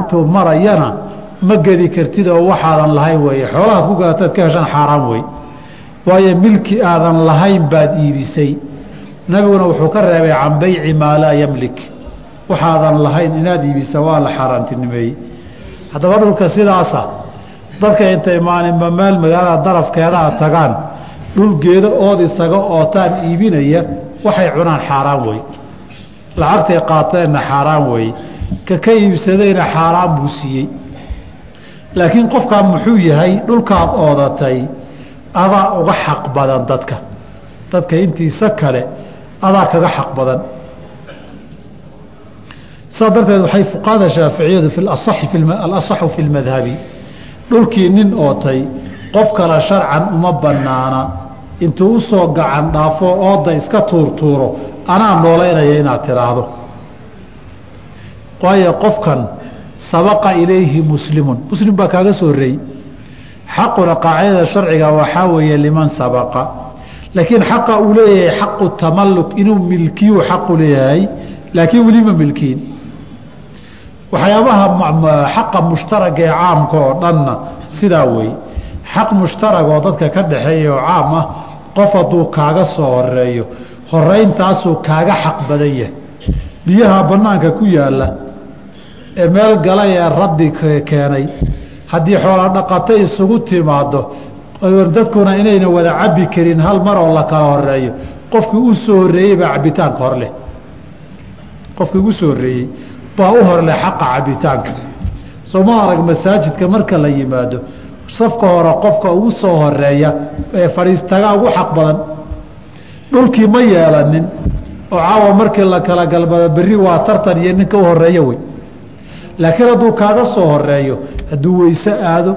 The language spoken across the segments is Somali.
intuu marayana ma gedi kartid oo waxaadan lahayn weeye. Xoolahaad ku gadataad ka heshaan xaaraan wey waayo milki aadan lahayn baad iibisay. Nabiguna wuxuu ka reebay can bayci maa laa yamlik. Waxaadan lahayn inaad iibisa waa la xaaraantinimeeyey haddaba dhulka sidaasa dadka intay maalinba meel magaalada darafkeedaa tagaan dhul geedo ood isaga ootaan iibinaya waxay cunaan xaaraan wey lacagtay qaateenna xaaraan weeye ka ka iibsadayna xaaraan buu siiyey. Laakiin qofkaa muxuu yahay dhulkaad oodatay adaa uga xaq badan dadka. Dadka intiisa kale adaa kaga xaq badan. Saa darteed waxay fuqahada shaaficiyadu alasaxu fi lmadhabi dhulkii nin ootay qof kale sharcan uma banaana intuu u soo gacan dhaafo ooda iska tuurtuuro anaa noolaynaya inaad tiraahdo waayo qofkan sabaqa ilayhi muslimun. Muslim baa kaaga soo horeeyey xaquna qaacidada sharciga waxaa weeye liman sabaqa. Laakiin xaqa uu leeyahay xaqu tamalluk inuu milkiyu xaqu leeyahay laakiin weli ma milkiin. Waxyaabaha xaqa mushtaraka ee caamka oo dhanna sidaa weeye. Xaq mushtarag oo dadka ka dhaxeeya oo caam ah qof hadduu kaaga soo horeeyo horeyntaasuu kaaga xaq badan yahay. Biyaha bannaanka ku yaalla ee meel galay ee rabbi keenay. Haddii xoola dhaqato isugu timaado dadkuna inayna wada cabbi karin hal mar oo la kala horeeyo qofkii u soo horreeyey baa cabitaanka hor leh. Qofkii ugu soo horreeyey baa u horleh xaqa cabitaanka. Sooma arag masaajidka marka la yimaado safka hore qofka ugu soo horreeya ee fadhiistagaa ugu xaq badan dhulkii ma yeelanin oo caawa markii la kala galbado berri waa tartan iyo ninka u horeeyo wey laakiin hadduu kaaga soo horeeyo hadduu weyse aado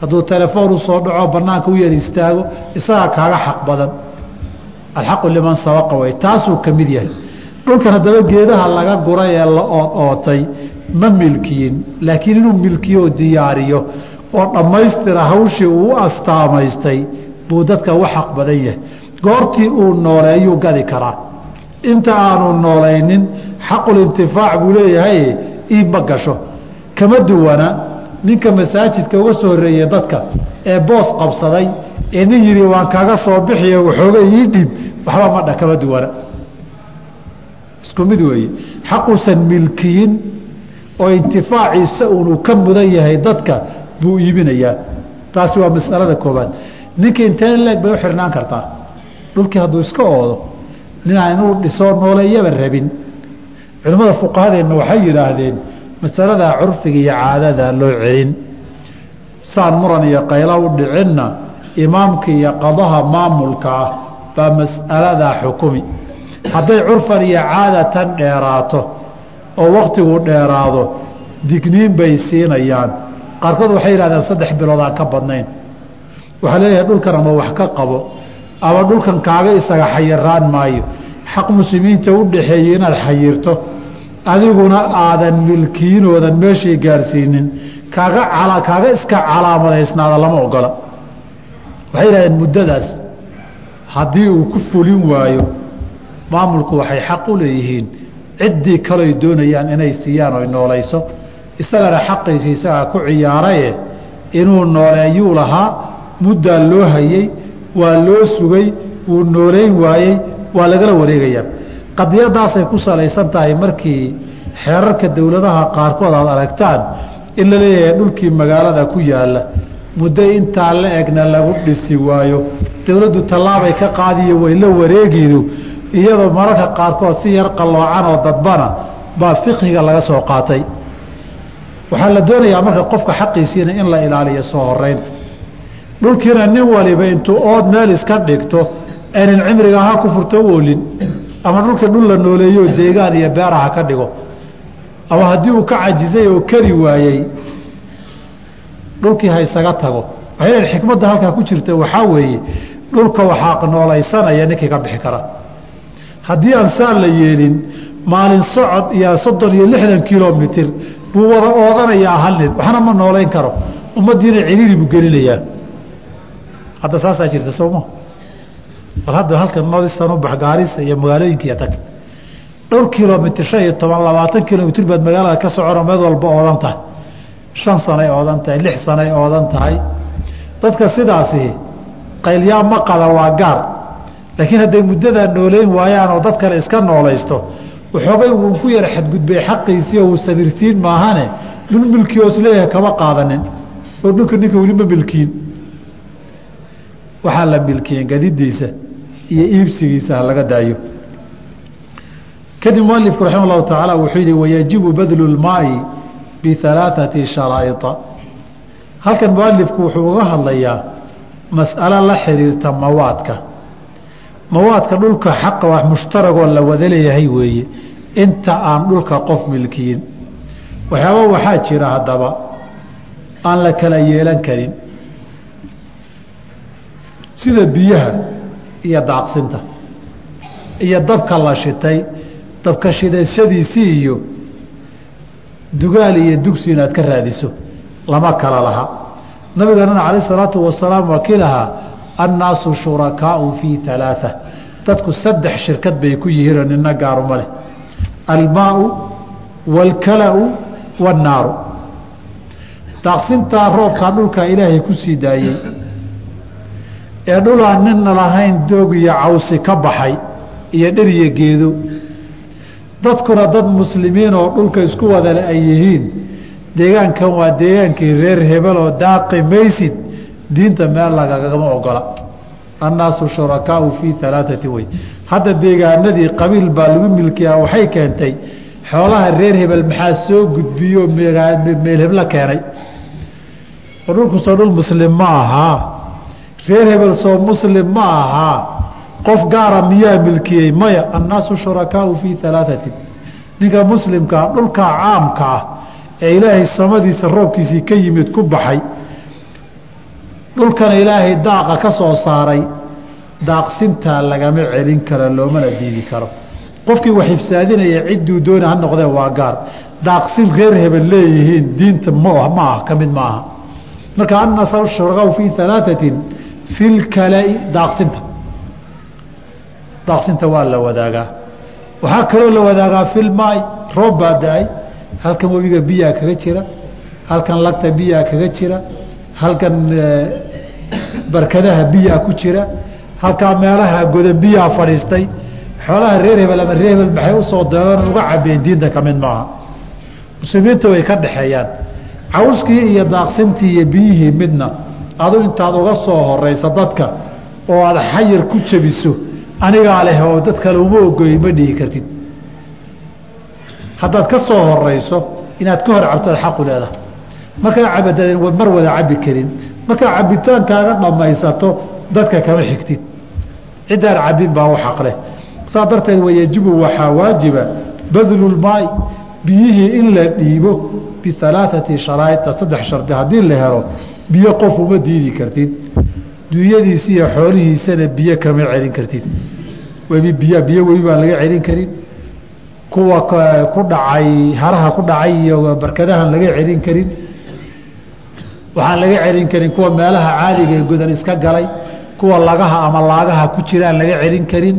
hadduu telefoon u soo dhaco banaanka u yar istaago isagaa kaaga xaq badan. Alxaqu liman sabaqa wey taasuu ka mid yahay. Dhulkan haddaba geedaha laga guray ee la ood ootay ma milkiyin laakiin inuu milkiyo oo diyaariyo oo dhammaystira hawshii uu astaamaystay buu dadka u xaq badan yahay. Goortii uu nooleeyuu gadi karaa. Inta aanu noolaynin xaqulintifaac buu leeyahay iibma gasho. Kama duwana ninka masaajidka uga soo horreeyey dadka ee boos qabsaday ee nin yidhi waan kaaga soo bixiyo waxooga ii dhiib. Waxba madha kama duwana. Isku mid weeye. Xaquusan milkiyin oo intifaaciisa unuu ka mudan yahay dadka buu iibinayaa taasi waa masalada koobaad ninka intee leeg bay u xirnaan kartaa? Dhulkii hadduu iska oodo ninaan inuu dhisoo nooleeyaba rabin culimmada fuqahadeenna waxay yidhaahdeen masaladaa curfiga iyo caadadaa loo celin. Saan muran iyo qayla u dhicinna imaamka iyo qadaha maamulka ah baa mas'aladaa xukumi. Hadday curfan iyo caadatan dheeraato oo waktigu dheeraado digniin bay siinayaan. Qaarkood waxay yidhahdeen saddex bilood aan ka badnayn. Waxaa leeyahay dhulkan ama wax ka qabo ama dhulkan kaaga isaga xayiraan maayo. Xaq muslimiinta u dhaxeeyey inaad xayirto adiguna aadan milkiinoodan meeshay gaarsiinin kaaga kaaga iska calaamadaysnaada lama ogola. Waxay yidhahdeen muddadaas haddii uu ku fulin waayo maamulku waxay xaq u leeyihiin ciddii kaloy doonayaan inay siiyaan oy noolayso. Isagana xaqiisi isagaa ku ciyaaraye inuu nooleeyuu lahaa muddaa loo hayey waa loo sugay wuu nooleyn waayey waa lagala wareegayaa qadiyadaasay ku salaysan tahay markii xeerarka dowladaha qaarkood aad aragtaan in la leeyahay dhulkii magaalada ku yaalla. Muddo intaa la egna lagu dhisi waayo. Dowladdu tallaabay ka qaadiyo way la wareegidu. Iyadoo mararka qaarkood si yar qalloocan oo dadbana baa fiqhiga laga soo qaatay. Waxaa la doonayaa marka qofka xaqiisiina in la ilaaliyo soo horeynta dhulkiina nin waliba intuu ood meel iska dhigto aynan cimriga ha ku furto u oolin ama dhulka dhul la nooleeyo deegaan iyo beeraha ka dhigo. Ama haddii uu ka cajizay oo kari waayey dhulkii ha isaga tago. Waxay leeyiin xikmadda halkaa ku jirta waxaa weeye dhulka waxaa noolaysanaya ninkii ka bixi kara. Haddii aan saan la yeelin maalin socod iyo soddon iyo lixdan kilomitir buu wada oodanayaa hal nin waxna ma noolayn karo. Ummaddiina ciriiri buu gelinayaa. Hadda saasaa jirta sowma bal hadda halkan nodistan u gaarisa iyo magaalooyinkiiya tag. Dhowr kilomitr shan iyo toban labaatan kilomitr baad magaalada ka socono meel walba oodan tahay. Shan sanay oodan tahay lix sanay oodan tahay. Dadka sidaasi qaylyaa ma qada waa gaar. Laakiin hadday muddadaa nooleyn waayaan oo dad kale iska noolaysto waxoogay wuu ku yara xadgudbay xaqiisii oo uu sabirsiin maahane dhul milkii oos leeyahay kama qaadanin. Oo dhulka ninka weli milkiin waxaa la milkiyen gadidiisa iyo iibsigiisa ha laga daayo. Kadib mualifku raxima allahu tacaala wuxuu yihi wayajibu badlu lmaai bialaaثati sharaa'ia halkan mualifku wuxuu uga hadlayaa mas'alo la xiriirta mawaadka. Mawaadka dhulka xaqa wax mushtaragoo la wada leeyahay weeye inta aan dhulka qof milkiyin. Waxyaaba waxaa jira haddaba aan la kala yeelan karin sida biyaha iyo daaqsinta. Iyo dabka la shitay dabka shidashadiisii iyo dugaal iyo dugsi inaad ka raadiso lama kala laha. Nabiganana calayh isalaatu wasalaam waa kii lahaa annaasu shurakaau fii alaaa dadku saddex shirkad bay ku yihiinoo nina gaaruma leh. Almaau waalkalau waannaaru daaqsintaa roobkaa dhulkaa ilaahay ku sii daayey ee dhulaan nina lahayn doog iyo cawsi ka baxay iyo dhir iyo geedo. Dadkuna dad muslimiin oo dhulka isku wadale ay yihiin. Deegaankan waa deegaankii reer hebeloo daaqi maysid. Diinta meel lagagama ogola. Annaasu shurakaau fii alaaati wey hadda deegaanadii qabiil baa lagu milkiyaa waxay keentay. Xoolaha reer hebel maxaa soo gudbiyo meel hebla keenay? Oo dhul muslim ma ahaa reer hebel soo muslim ma ahaa qof gaara miyaa milkiyey maya annaasu shurakaau fii alaaati ninka muslimkaa dhulkaa caamka ah ee ilaahay samadiisa roobkiisii ka yimid ku baxay. Dhulkana ilaahay daaqa ka soo saaray. Daaqsintaa lagama celin karo loomana diidi karo. Qofkii wax ifsaadinaya cidduu doona ha noqdee waa gaar. Daaqsin reer hebel leeyihiin diinta ma ah ka mid maaha marka annaas shurakaau fii alaaثatin fi lkalai daaqsinta daaqsinta waa la wadaagaa waxaa kaloo la wadaagaa filmaai roob baa da'ay halkan webiga biyaa kaga jira halkan lagta biyaa kaga jira halkan barkadaha biyaa ku jira halkaa meelaha godan biyaa fadhiistay xoolaha reer hebel ama reer hebel maxay u soo deelan uga cabeen diinta ka mid maaha muslimiinta way ka dhexeeyaan cawskii iyo daaqsintii iyo biyihii midna adu intaad uga soo horaysa dadka oo aad xayir ku jabiso anigaa leh oo dad kale uma ogoyi ma dhihi kartid. Haddaad ka soo horayso inaad ka hor cabto xaqu leedahay. Markaa cabadadeen mar wada cabi karin. Markaa cabitaankaaga dhammaysato dadka kama xigtid. Ciddaan cabin baa u xaqleh saa darteed wayajibu waxaa waajiba badlulmaai biyihii in la dhiibo bialaaثati sharaa'ita saddex shardi haddii la helo biyo qof uma diidi kartid. Dunyadiisi iyo xoolihiisana biyo kama celin kartid. Webi biy biyo webi baan laga celin karin. Kuwa ku dhacay haraha ku dhacay iyo barkadahan laga celin karin. Waxaan laga celin karin kuwa meelaha caaliga ee godan iska galay kuwa lagaha ama laagaha ku jiraan laga celin karin.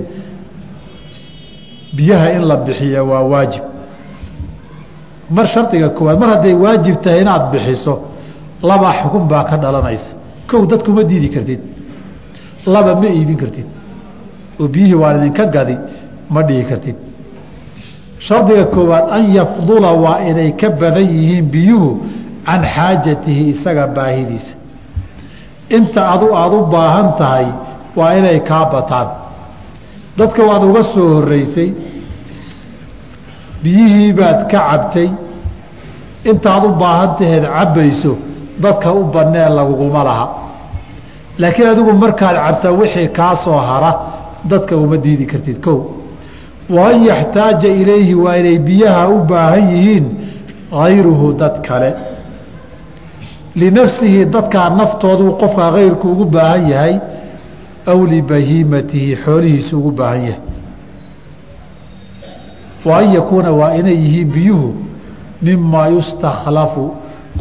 Biyaha in la bixiya waa waajib. Mar shardiga koowaad mar hadday waajib tahay inaad bixiso laba xukun baa ka dhalanaysa. Kow dadkuma diidi kartid. Laba ma iibin kartid. Oo biyihii waan idinka gadi ma dhihi kartid. Shardiga koowaad an yafdula waa inay ka badan yihiin biyuhu can xaajatihi isaga baahidiisa. Inta adu aada u baahan tahay waa inay kaa bataan. Dadka waad uga soo horeysay biyihii baad ka cabtay. Intaad u baahan taheed cabbayso dadka u bannee laguguma laha. Laakiin adigu markaad cabtaa wixii kaa soo hara dadka uma diidi kartid kow. Wa an yaxtaaja ilayhi waa inay biyaha u baahan yihiin hayruhu dad kale. Linafsihi dadkaa naftooduu qofkaa hayrku ugu baahan yahay aw libahiimatihi xoolihiisu ugu baahan yahay. Wa an yakuuna waa inay yihiin biyuhu mimaa yustakhlafu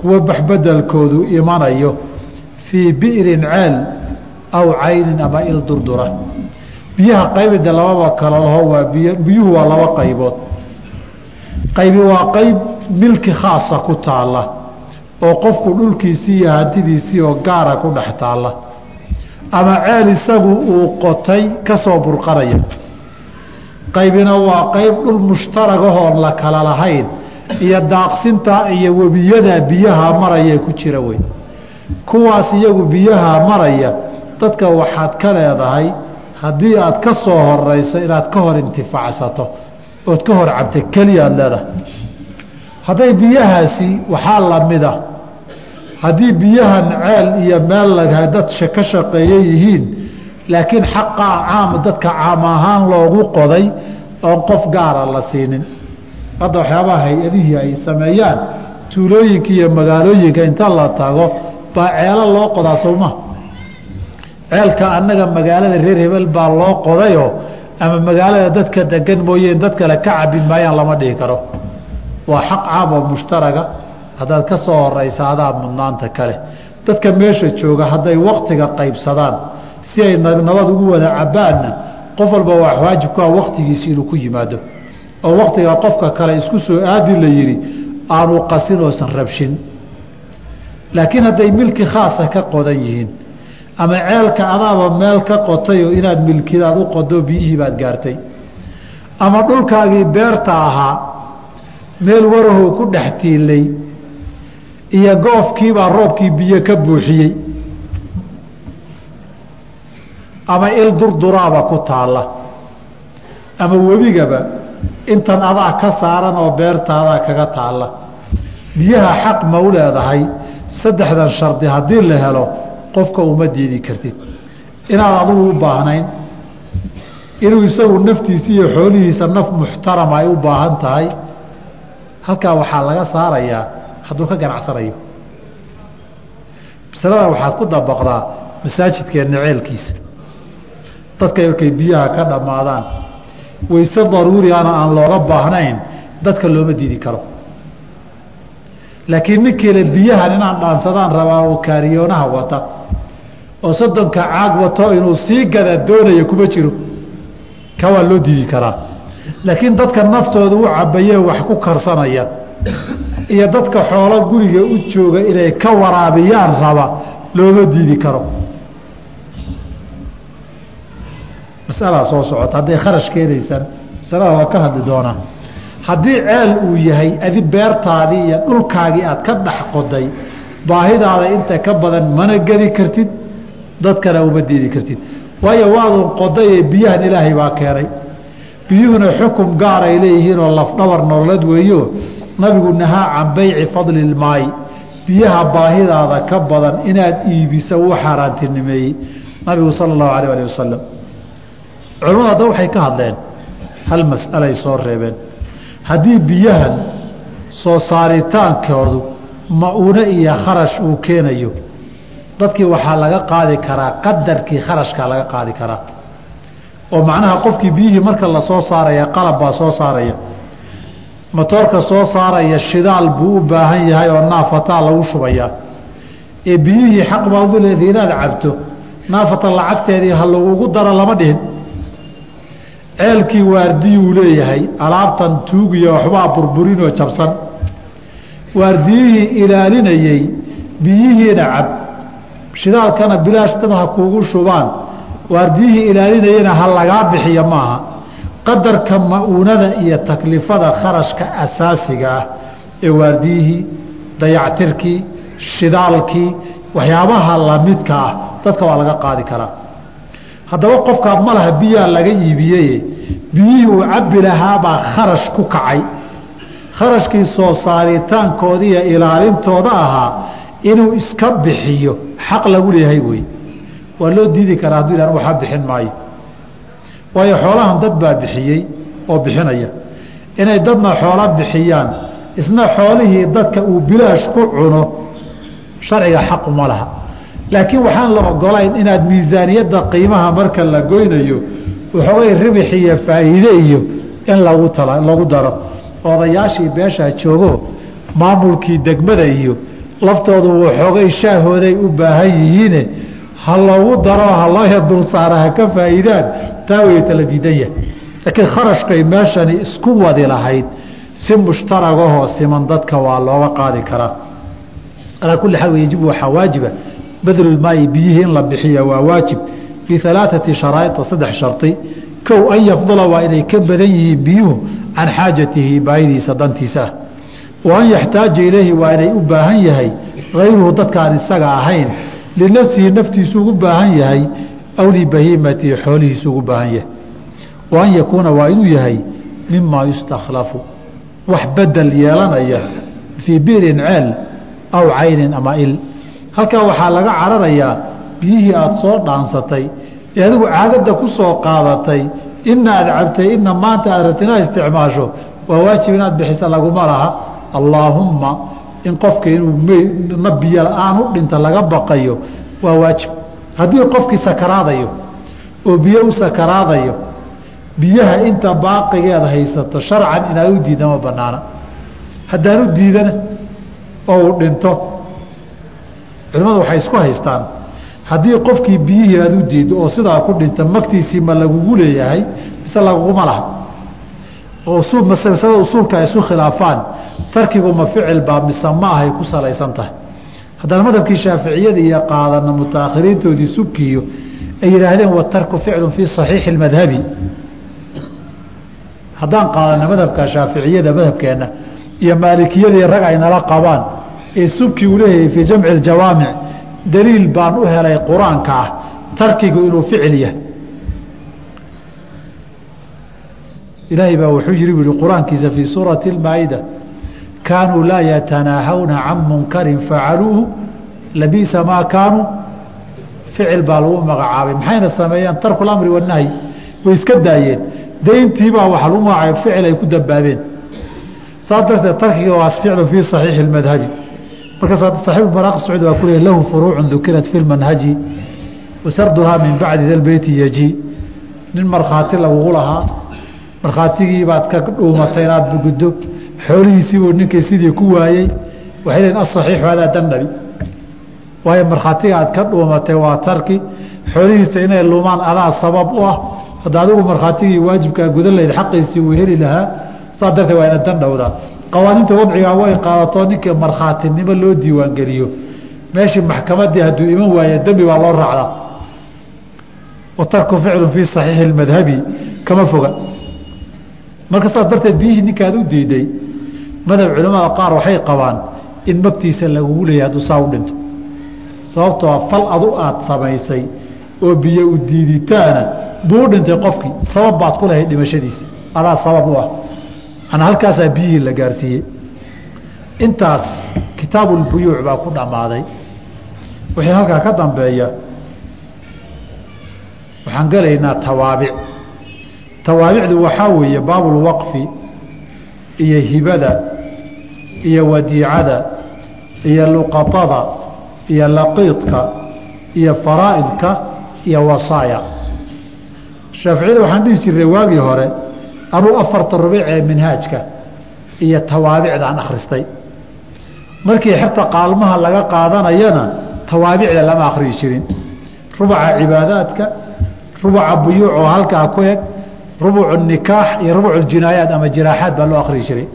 kuwa baxbedelkoodu imanayo fii bi'rin ceel aw caynin ama il durdura. Biyaha qaybida lababa kala laho waa biy biyuhu waa laba qaybood. Qaybi waa qayb milki khaasa ku taalla oo qofku dhulkiisii iyo hantidiisii oo gaara ku dhex taalla. Ama ceel isagu uu qotay ka soo burqanaya. Qaybina waa qayb dhul mushtaragahoon la kala lahayn iyo daaqsinta iyo webiyada biyaha maraya ku jira wey. Kuwaas iyagu biyaha maraya dadka waxaad ka leedahay haddii aad ka soo horeyso inaad ka hor intifaacsato ood ka hor cabta keliya aad leedahay. Hadday biyahaasi waxaa lamida haddii biyahan ceel iyo meel dad ka shaqeeye yihiin laakiin xaqaa caam dadka caam ahaan loogu qoday oon qof gaara la siinin hadda waxyaabaha hay'adihii ay sameeyaan tuulooyinka iyo magaalooyinka inta la tago baa ceelo loo qodaa sowma ceelka annaga magaalada reer hebel baa loo qodayoo ama magaalada dadka degan mooyeen dad kale ka cabin maayaan lama dhihi karo? Waa xaq caam oo mushtaraga haddaad ka soo horeysa adaa mudnaanta kale. Dadka meesha jooga hadday waktiga qaybsadaan si ay nabad ugu wada cabaanna qof walba waa waajib ku ah waktigiisi inuu ku yimaado oo waktiga qofka kale isku soo aadi la yidhi aanu qasin oosan rabshin. Laakiin hadday milki khaasa ka qodan yihiin ama ceelka adaaba meel ka qotay oo inaad milkidaad u qodo biyihii baad gaartay. Ama dhulkaagii beerta ahaa meel warahoo ku dhex tiilay iyo goofkiibaa roobkii biyo ka buuxiyey. Ama il durduraaba ku taalla. Ama webigaba intan adaa ka saaran oo beertaadaa kaga taalla. Biyaha xaq ma u leedahay saddexdan shardi haddii la helo qofka uma diidi kartid. Inaad adugu u baahnayn inuu isagu naftiisa iyo xoolihiisa naf muxtarama ay u baahan tahay halkaa waxaa laga saarayaa hadduu ka ganacsanayo. Masalada waxaad ku dabaqdaa masaajidkeenna ceelkiisa. Dadka markay biyaha ka dhammaadaan wayse daruuriana aan looga baahnayn dadka looma diidi karo. Laakiin ninkiile biyahan inaan dhaansadaan rabaa oo kaariyoonaha wata oo soddonka caag wato inuu sii gada doonaya kuma jiro ka waa loo diidi karaa. Laakiin dadka naftooda u cabayee wax ku karsanaya iyo dadka xoolo guriga u jooga inay ka waraabiyaan raba looma diidi karo masalaa soo socota hadday kharash keenaysaan masalada waa ka hadli doonaa. Haddii ceel uu yahay adi beertaadii iyo dhulkaagii aad ka dhex qoday baahidaada inta ka badan mana gedi kartid dadkana uma diidi kartid. Waayo waadun qodaye biyahan ilaahay baa keenay. Biyuhuna xukum gaar ay leeyihiinoo lafdhabar nololeed weeyo. Nabigu nahaa can bayci fadli ilmaayi biyaha baahidaada ka badan inaad iibiso uu xaaraantinimeeyey nabigu sala allahu alah alih wasalam culamadu hadda waxay ka hadleen hal mas'alay soo reebeen. Haddii biyahan soo saaritaankoodu ma-uune iyo kharash uu keenayo dadkii waxaa laga qaadi karaa qadarkii kharashkaa laga qaadi karaa. Oo macnaha qofkii biyihii marka la soo saaraya qalab baa soo saaraya. Motoorka soo saaraya shidaal buu u baahan yahay oo naafataa lagu shubayaa. Ee biyihii xaq baad u leedahay inaad cabto naafata lacagteedii ha lagugu daro lama dhihin ceelkii waardiyuu leeyahay alaabtan tuugiya waxbaa burburinoo jabsan. Waardiyihii ilaalinayey biyihiina cab shidaalkana bilaash dad ha kuugu shubaan. Waardiyihii ilaalinayena ha lagaa bixiya maaha. Qadarka ma-uunada iyo taklifada kharashka asaasiga ah ee waardiyihii dayactirkii shidaalkii waxyaabaha lamidka ah dadka waa laga qaadi karaa haddaba qofkaa ma laha biyaa laga iibiyeye biyihii uu cabbi lahaabaa kharash ku kacay. Kharashkii soo saaritaankoodi iyo ilaalintooda ahaa inuu iska bixiyo xaq lagu leeyahay wey waa loo diidi karaa hadduu yihahn waxaa bixin maayo. Waayo xoolahan dad baa bixiyey oo bixinaya. Inay dadna xoolo bixiyaan isna xoolihii dadka uu bilaash ku cuno sharciga xaquma laha laakiin waxaan la ogolayn inaad miisaaniyadda qiimaha marka la goynayo waxoogay ribix iyo faa'iide iyo in lagu lagu daro. Odayaashii beeshaa joogo maamulkii degmada iyo laftoodu waxoogay shaahooday u baahan yihiine ha loogu daro ha loo dulsaara ha ka faa'iidaan. Taa way tala diidan yahay laakiin kharashkay meeshani isku wadi lahayd si mushtaragahoo siman dadka waa looga qaadi karaa. Alaa kulli xaal yajibu waxaa waajiba badlulmaayi biyihii in la bixiya waa waajib. Bialaaثati sharaa'ia saddex shardi kow an yafdula waa inay ka badan yihiin biyuhu can xaajatihi baahidiisa dantiisa. Ah wa an yaxtaaja ilayhi waa inay u baahan yahay hayruhu dadkaan isaga ahayn. Linafsihi naftiisu ugu baahan yahay aw libahiimatihi xoolihiisu ugu baahan yahay. Wa an yakuuna waa inuu yahay mimaa yustakhlafu. Wax bedel yeelanaya fii biirin ceel aw caynin ama il halkaa waxaa laga cararayaa biyihii aada soo dhaansatay ee adigu caagadda ku qaadatay ina aad cabtay ina maanta aad rabta inaad isticmaasho waa waajib inaad bixisa laguma laha. Allaahumma in qofka inuu na biyo la'aan u dhinta laga baqayo waa waajib. Haddii qofkii sakaraadayo oo biyo u sakaraadayo biyaha inta baaqigeed haysato sharcan inaad u diida ma banaana haddaan u diidana oo uu dhinto culimmadu waxay isku haystaan. Haddii qofkii biyihii aad u diiddo oo sidaa ku dhinta magtiisii ma lagugu leeyahay mise laguguma laha? Masalada usuulka ay isu khilaafaan tarkigu ma ficil baa mise ma ahay ku salaysan tahay? Haddaan madhabkii shaaficiyada iyo qaadana mutaakhiriintoodii subkiiyo ay yidhaahdeen watarku ficlu fii saxiixi madhabi. Haddaan qaadana madhabka shaaficiyada madhabkeenna iyo maalikiyadii rag ay nala qabaan subkii uu leeyahay fii jamci اjawaamic daliil baan u helay qur-aanka ah tarkigu inuu ficil yahay ilaahay baa wuxuu yiri bu qur-aankiisa fii suurati اmaa'ida kaanuu laa yatanaahawna can munkarin facaluuhu labiisa maa kaanuu ficil baa lagu magacaabay maxayna sameeyeen tarku اlamri wanahyi way iska daayeen dayntiibaa waxa lagu magacaabay ficil ay ku dambaabeen saas darteed tarkiga waa ficlu fii صaxiixi اmadhabi markaas صaxiib maraaq scuud waa ku leey lahu furuucu dukirat fi lmanhaji wasarduhaa min bacdi dalbeyti yaji. Nin markhaati lagugu lahaa markhaatigii baad ka dhuumatay inaad guddo xoolihiisiibuu ninkii sidii ku waayey. Waxay leeyiin asaxiixu hadaa dandhabi waayo markhaatiga aad ka dhuumatay waa tarki. Xoolihiisa inay lumaan adaa sabab u ah. Hadda adigu markhaatigii waajibkaa gudan lahayd xaqiisii uu heli lahaa saas darteed waa ina dandhowdaa qawaaniinta wadcigaa way qaadato ninkii markhaatinimo loo diiwaangeliyo. Meeshii maxkamadii hadduu iman waaye dembi baa loo raacdaa. Wa ficlu fii saxiixi madhabi kama foga. Marka saas darteed biyihii ninkaad u diiday madhab culamada qaar waxay qabaan in magtiisa lagugu leeyahy hadduu saa u dhinto. Sababtoo fal adu aad samaysay oo biyo u diiditaana buu u dhintay qofkii sabab baad ku lahayd dhimashadiisa. Adaa sabab u ah manaa halkaasaa biyihii la gaarsiiyey. Intaas kitaabulbuyuuc baa ku dhammaaday. Wixii halkaa ka dambeeya waxaan gelaynaa tawaabic. Tawaabicdu waxaa weeye baabulwaqfi iyo hibada iyo wadiicada iyo luqatada iyo laqiidka iyo faraa'idka iyo wasaaya. Shaaficiyada waxaan dhihi jirnay waagii hore anuu afarta rubic ee minhaajka iyo tawaabicdaan akhristay markii xerta qaalmaha laga qaadanayana tawaabicda lama akhriyi jirin. Rubuca cibaadaadka rubuca buyuuc oo halkaa ku eg rubucu nikaax iyo rubucu jinaayaat ama jiraaxaad baa loo akhriyi jiray.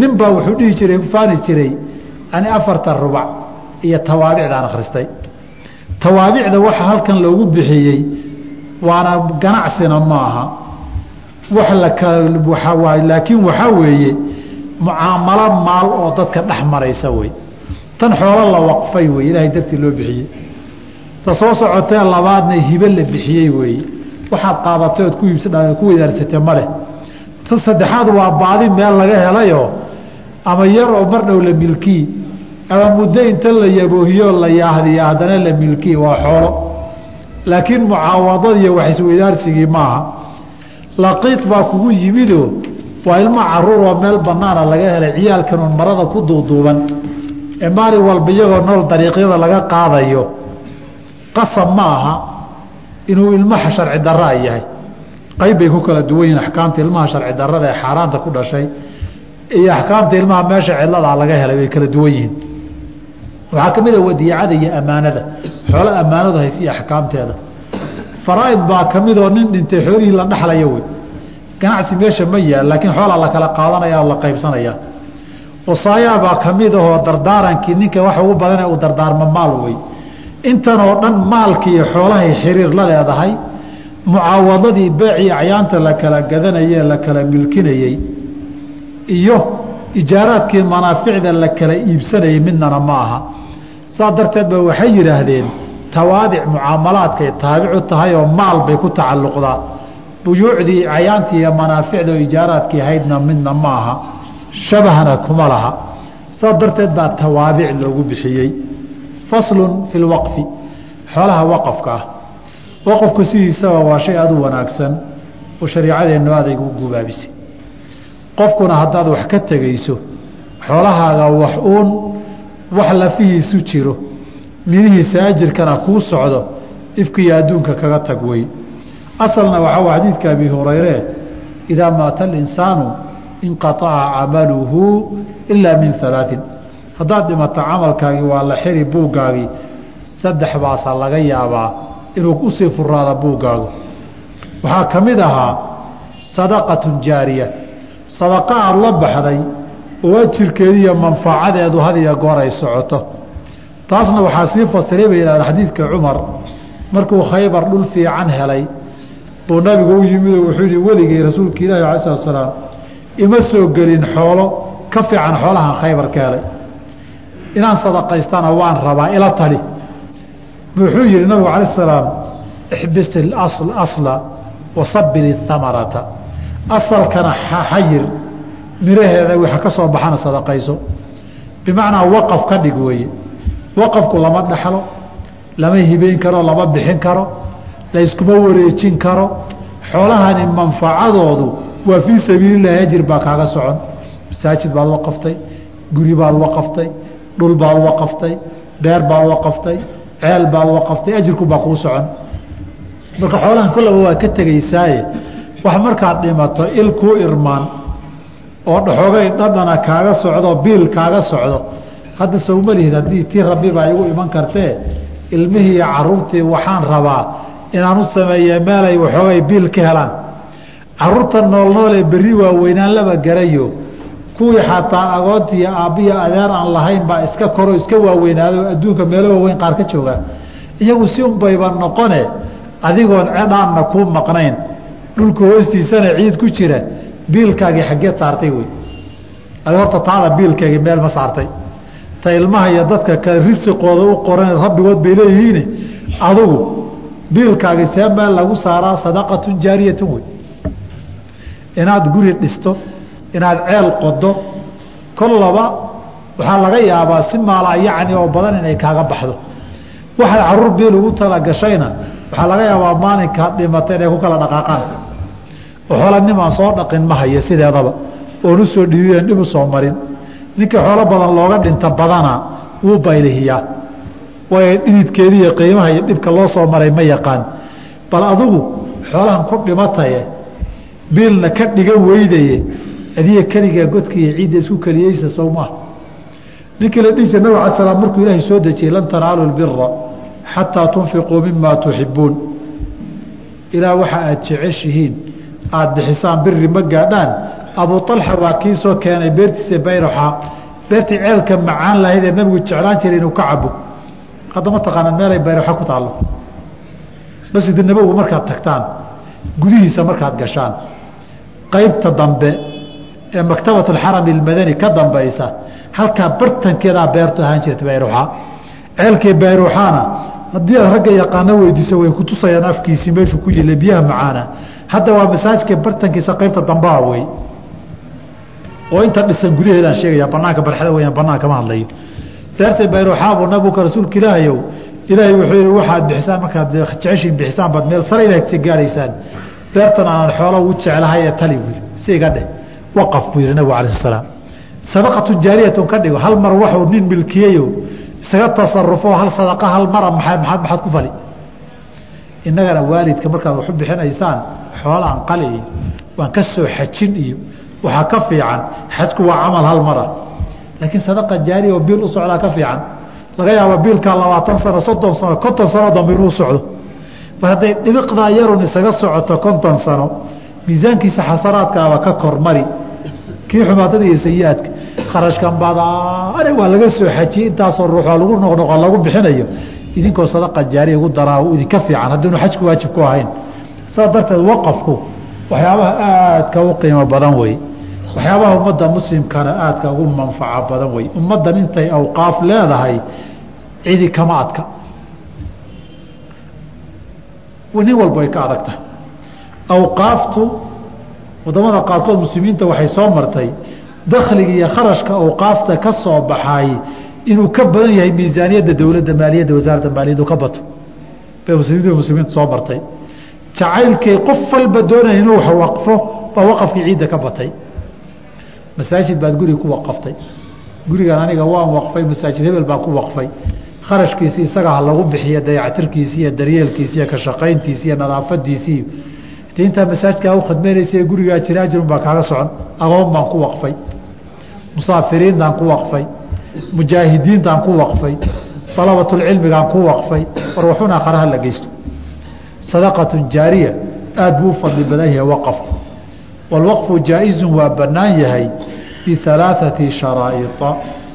Nin baa wuxuu dhihi jiray faani jiray ani afarta rubac iyo tawaabicdaan akhristay tawaabicda waxa halkan loogu bixiyey waana ganacsina maaha laakiin waxaa weeye mucaamalo maal oo dadka dhex maraysa wey. Tan xoolo la waqfay wey ilaahay dartii loo bixiyey. Ta soo socotee labaadna hibe la bixiyey weeye waxaad qaadatay ood ku wedaarsatay maleh ta saddexaad waa baadi meel laga helayoo ama yar oo mar dhow la milkii ama muddo inta la yaboohiyo la yaahdiya haddana la milkii waa xoolo. Laakiin mucaawadadiiyo wax isweydaarsigii maaha laqiid baa kugu yimidoo waa ilmo carruur oo meel banaana laga helay ciyaalkanuun marada ku duuduuban. Ee maalin walba iyagoo nool dariiqyada laga qaadayo qasab ma aha inuu ilmaha sharci daraa yahay. Qayb bay ku kala duwan yihiin axkaamta ilmaha sharci darada ee xaaraanta ku dhashay iyo axkaamta ilmaha meesha cidladaa laga helay way kala duwan yihiin. Waxaa ka mid a wadiicada iyo ammaanada xoolo ammaanadu haysiiyo axkaamteeda faraaid baa ka midoo nin dhintay xoolihii la dhexlaya wey ganacsi meesha ma yaal laakiin xoolaa la kala qaadanaya oo la qaybsanaya. Wasaayaa baa ka mid ahoo dardaarankii ninka waxa ugu badanee uu dardaarmo maal wey intan oo dhan maalkii iyo xoolahay xiriir la leedahay mucaawadadii beecii acyaanta la kala gadanayee la kala milkinayey iyo ijaaraadkii manaaficda la kala iibsanayay midnana ma aha. Saa darteed ba waxay yidhaahdeen tawaabic mucaamalaadkay taabicu tahay oo maal bay ku tacalluqdaa. Buyuucdii cayaantii iyo manaaficda oo ijaaraadkii ahaydna midna ma aha. Shabahna kuma laha. Saa darteed baa tawaabic loogu bixiyey. Faslun fi lwaqfi xoolaha waqafka ah. Waqafku sidiisaba waa shay aad u wanaagsan oo shariicadeennu adaygu u gubaabisay qofkuna haddaad wax ka tegayso xoolahaaga wax uun wax lafihiisu jiro midihiisa ajirkana kuu socdo ifkiiyo adduunka kaga tag wey. Asalna waxaa wa xadiidka abi hurayre idaa maata alinsaanu inqaaca camaluhu ilaa min alaain haddaad dhimato camalkaagii waa la xiri buuggaagii saddex baasa laga yaabaa inuu u sii furaada buuggaagu waxaa ka mid ahaa sadaqatun jaariya. Sadaqa aada la baxday oo ajirkeediiyo manfacadeedu had iyo goor ay socoto taasna waxaa sii fasiray bay yidhahdeen xadiidka cumar. Markuu khaybar dhul fiican helay buu nabigu u yimidoo wuxuu yihi weligay rasuulka ilaahi alai slat slaam ima soo gelin xoolo ka fiican xoolahan khaybar ka helay. Inaan sadaqaystana waan rabaa ila tali. Wuxuu yihi nabigu alai salaam ixbis asla wasabil amarata asalkana xayir miraheeda waxa ka soo baxana sadaqayso. Bimacnaa waqaf ka dhig weeye waqafku lama dhaxlo lama hibeyn karo lama bixin karo layskuma wareejin karo xoolahani manfacadoodu waa fii sabiililahi ajir baa kaaga socon. Masaajid baad waqaftay guri baad waqaftay dhul baad waqaftay beer baad waqaftay ceel baad waqaftay ajirku baa kuu socon. Marka xoolahan kollaba waad ka tegaysaaye wax markaad dhimato il kuu irmaan oo dhaxoogay dhadhana kaaga socdo biil kaaga socdo hadda sowma lihid haddii tii rabbibaa igu iman kartee ilmihii iyo caruurtii waxaan rabaa inaan u sameeye meelay waxoogay biil ka helaan. Caruurta noolnoolee berri waaweynaan laba garayo. Kuwii xataa agoontiiyo aabbiya adeer aan lahayn baa iska koro iska waaweynaado adduunka meelo waaweyn qaar ka jooga. Iyagu si unbayba noqone adigoon cedhaanna kuu maqnayn. Dhulka hoostiisana ciid ku jira. Biilkaagii xaggeed saartay wey. Adi horta taada biilkaagii meel ma saartay ta ilmaha iyo dadka kale risiqooda u qoran rabbigood bay leeyihiin. Adugu biilkaagii see meel lagu saaraa sadaqatun jaariyatun wey inaad guri dhisto inaad ceel qodo kollaba waxaa laga yaabaa si maala yacni oo badan inay kaaga baxdo. Waxaad carruur biil ugu talagashayna waxaa laga yaabaa maalinkaad dhimata inay ku kala dhaqaaqaan. Oo xoola nimaan soo dhaqin ma haya sideedaba. Oon u soo dhiibiyeen dhib u marin ninkii xoolo badan looga dhinta badana wuu baylihiyaa. Waayo dhididkeedii iyo qiimaha iyo dhibka loo soo maray ma yaqaan. Bal adigu xoolahan ku dhimataye biilna ka dhiga weydaye adiga keligaa godka iyo ciidda isku keliyeysa sow maaha ninkii la dhihi jir nabig ala slam markuu ilaahay soo dejiyey lan tanaalu lbira xataa tunfiquu mima tuxibuun ilaa waxa aad jeceshihiin aada bixisaan biri ma gaadhaan abu alxa waa kii soo keenay beertiisa bayroxa beertii ceelka macaan lahayd ee nabigu jeclaan jiray inuu ka cabo hadda ma taqaanaan meelay bayroxa ku taallo. Masjida nabowiga markaad tagtaan gudihiisa markaad gashaan. Qaybta dambe ee maktabat alxarami almadani ka dambaysa halkaa bartankeedaa beertu ahaan jirta bayruxa ceelkii bayruxaana haddii aad ragga yaqaano weydiiso way ku tusayaan afkiisii meeshuu ku yila biyaha macaana. Hadda waa masaajka bartankiisa qaybta dambaa wey oo inta dhisan gudaheedaan sheegaya banaanka barxada weyaan banaanka ma hadlayo. Beerta bayruxaabuu nabuka rasuulka ilaahayow ilaahay wuxuu yihi waxaad bixisaan markaad jeceshiin bixisaan baad meel sare ilaah kasi gaadhaysaan. Beertan aanan xoolo ugu jeclahay ee tali buu si iga dheh waqaf buu yihi nabigu alayh salaam. Sadaqatu jaariyatun ka dhigo hal mar waxuu nin milkiyeyo isaga tasarufo hal sadaqa hal mara maa maaad maxaad ku fali. Innagana waalidka markaad waxu bixinaysaan xoolaan qali iyo waan ka soo xajin iyo waxaa ka fiican. Xajku waa camal hal mara. Laakiin sadaqa jaariya oo biil u socdaa ka fiican. Laga yaaba biilkaa labaatan sano soddon sano konton sano dambe inuu socdo. Mar hadday dhibiqdaa yarun isaga socoto konton sano miisaankiisa xasanaadkaaba ka kormari kii xumaatada iyo sayi-aadka. Kharashkan badaane waa laga soo xajiyey intaasoo ruuxoo lagu noqnoqo lagu bixinayo. Idinkoo sadaqa jaariya ugu daraa idinka fiican. Haddiinu xajku waajib ku ahayn. Saas darteed waqafku waxyaabaha aadka u qiimo badan wey waxyaabaha ummadda muslimkana aadka ugu manfaco badan wey ummaddan intay awqaaf leedahay cidi kama adka. Nin walba ay ka adagtahay. Awqaaftu waddamada qaarkood muslimiinta waxay soo martay dakhliga iyo kharashka awqaafta ka soo baxay inuu ka badan yahay miisaaniyadda dowladda maaliyadda wasaaradda maaliyaddu ka bato. Bay muslimiinta muslimiinta soo martay. Jacaylkay qof walba doonaya inuu waqfo baa waqafkii ciidda ka batay masaajid baad guriga ku waqaftay. Gurigan aniga waan waqfay masaajid hebel baan ku waqfay. Kharashkiisi isaga ha lagu bixiyo dayactirkiisi iyo daryeelkiisi iyo ka shaqayntiisi iyo nadaafadiisii de intaa masaajidkaa u khadmeynaysa gurigaa jira ajrun baa kaaga socon. Agoon baan ku waqfay. Musaafiriintaan ku waqfay. Mujaahidiintaan ku waqfay. Dalabatulcilmigaan ku waqfay. War waxun aakharaha la geysto. Sadaqatun jaariya. Aada buu u fadli badan yahay waqafku walwaqfu jaa-izun waa bannaan yahay bialaaثati sharaa'ia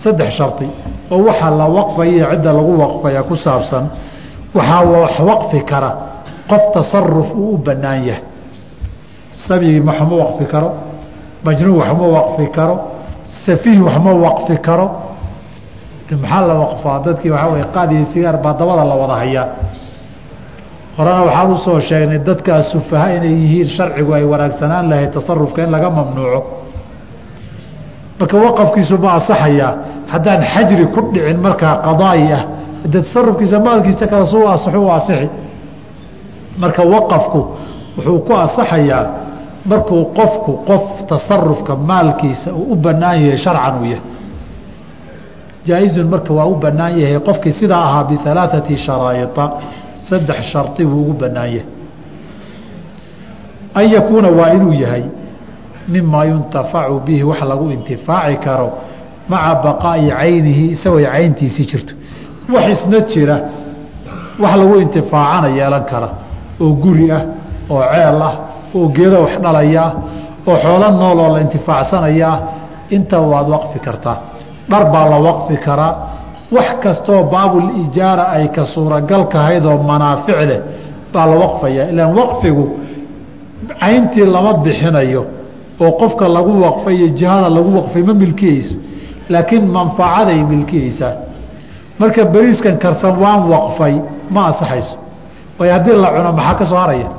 saddex shardi oo waxaa la waqfaya cidda lagu waqfaya ku saabsan waxaa wax waqfi kara qof tasaruf uu u bannaan yahay sabigii waxma waqfi karo majnuun waxma waqfi karo safiih waxma waqfi karo maxaa la waqfaa dadkii waxaa wey qaadiyo sigaar baa dabada la wada hayaa horena waxaan u soo sheegnay dadkaa sufaha inay yihiin sharcigu ay wanaagsanaan lahayd tasarufka in laga mamnuuco marka waqafkiisu ma asaxayaa haddaan xajri ku dhicin markaa qadaayi ah de tasarufkiisa maalkiisa kale su asaxu asixi marka waqafku wuxuu ku asaxayaa markuu qofku qof tasarufka maalkiisa uu u bannaan yahay sharcan uu yahay. Jaa-izun marka waa u bannaan yahay qofkii sidaa ahaa bialaaثati sharaa'ia saddex shardi buu ugu bannaan yahay. An yakuuna waa inuu yahay mimaa yuntafacu bihi wax lagu intifaaci karo maca baqaa'i caynihi isagoo cayntiisii jirto. Wax isna jira wax lagu intifaacana yeelan kara. Oo guri ah oo ceel ah oo geedo wax dhalayaa oo xoolo nool oo la intifaacsanayaa intaba waad waqfi kartaa dhar baa la waqfi karaa. Wax kastoo baabul ijaara ay ka suuragal kahayd oo manaafic leh baa la waqfayaa. Ilaan waqfigu cayntii lama bixinayo oo qofka lagu waqfay iyo jihada lagu waqfay ma milkiyeyso laakiin manfacaday milkiyeysaa. Marka beriiskan karsan waan waqfay ma ansaxayso. Waayo haddii la cuno maxaa ka soo haraya?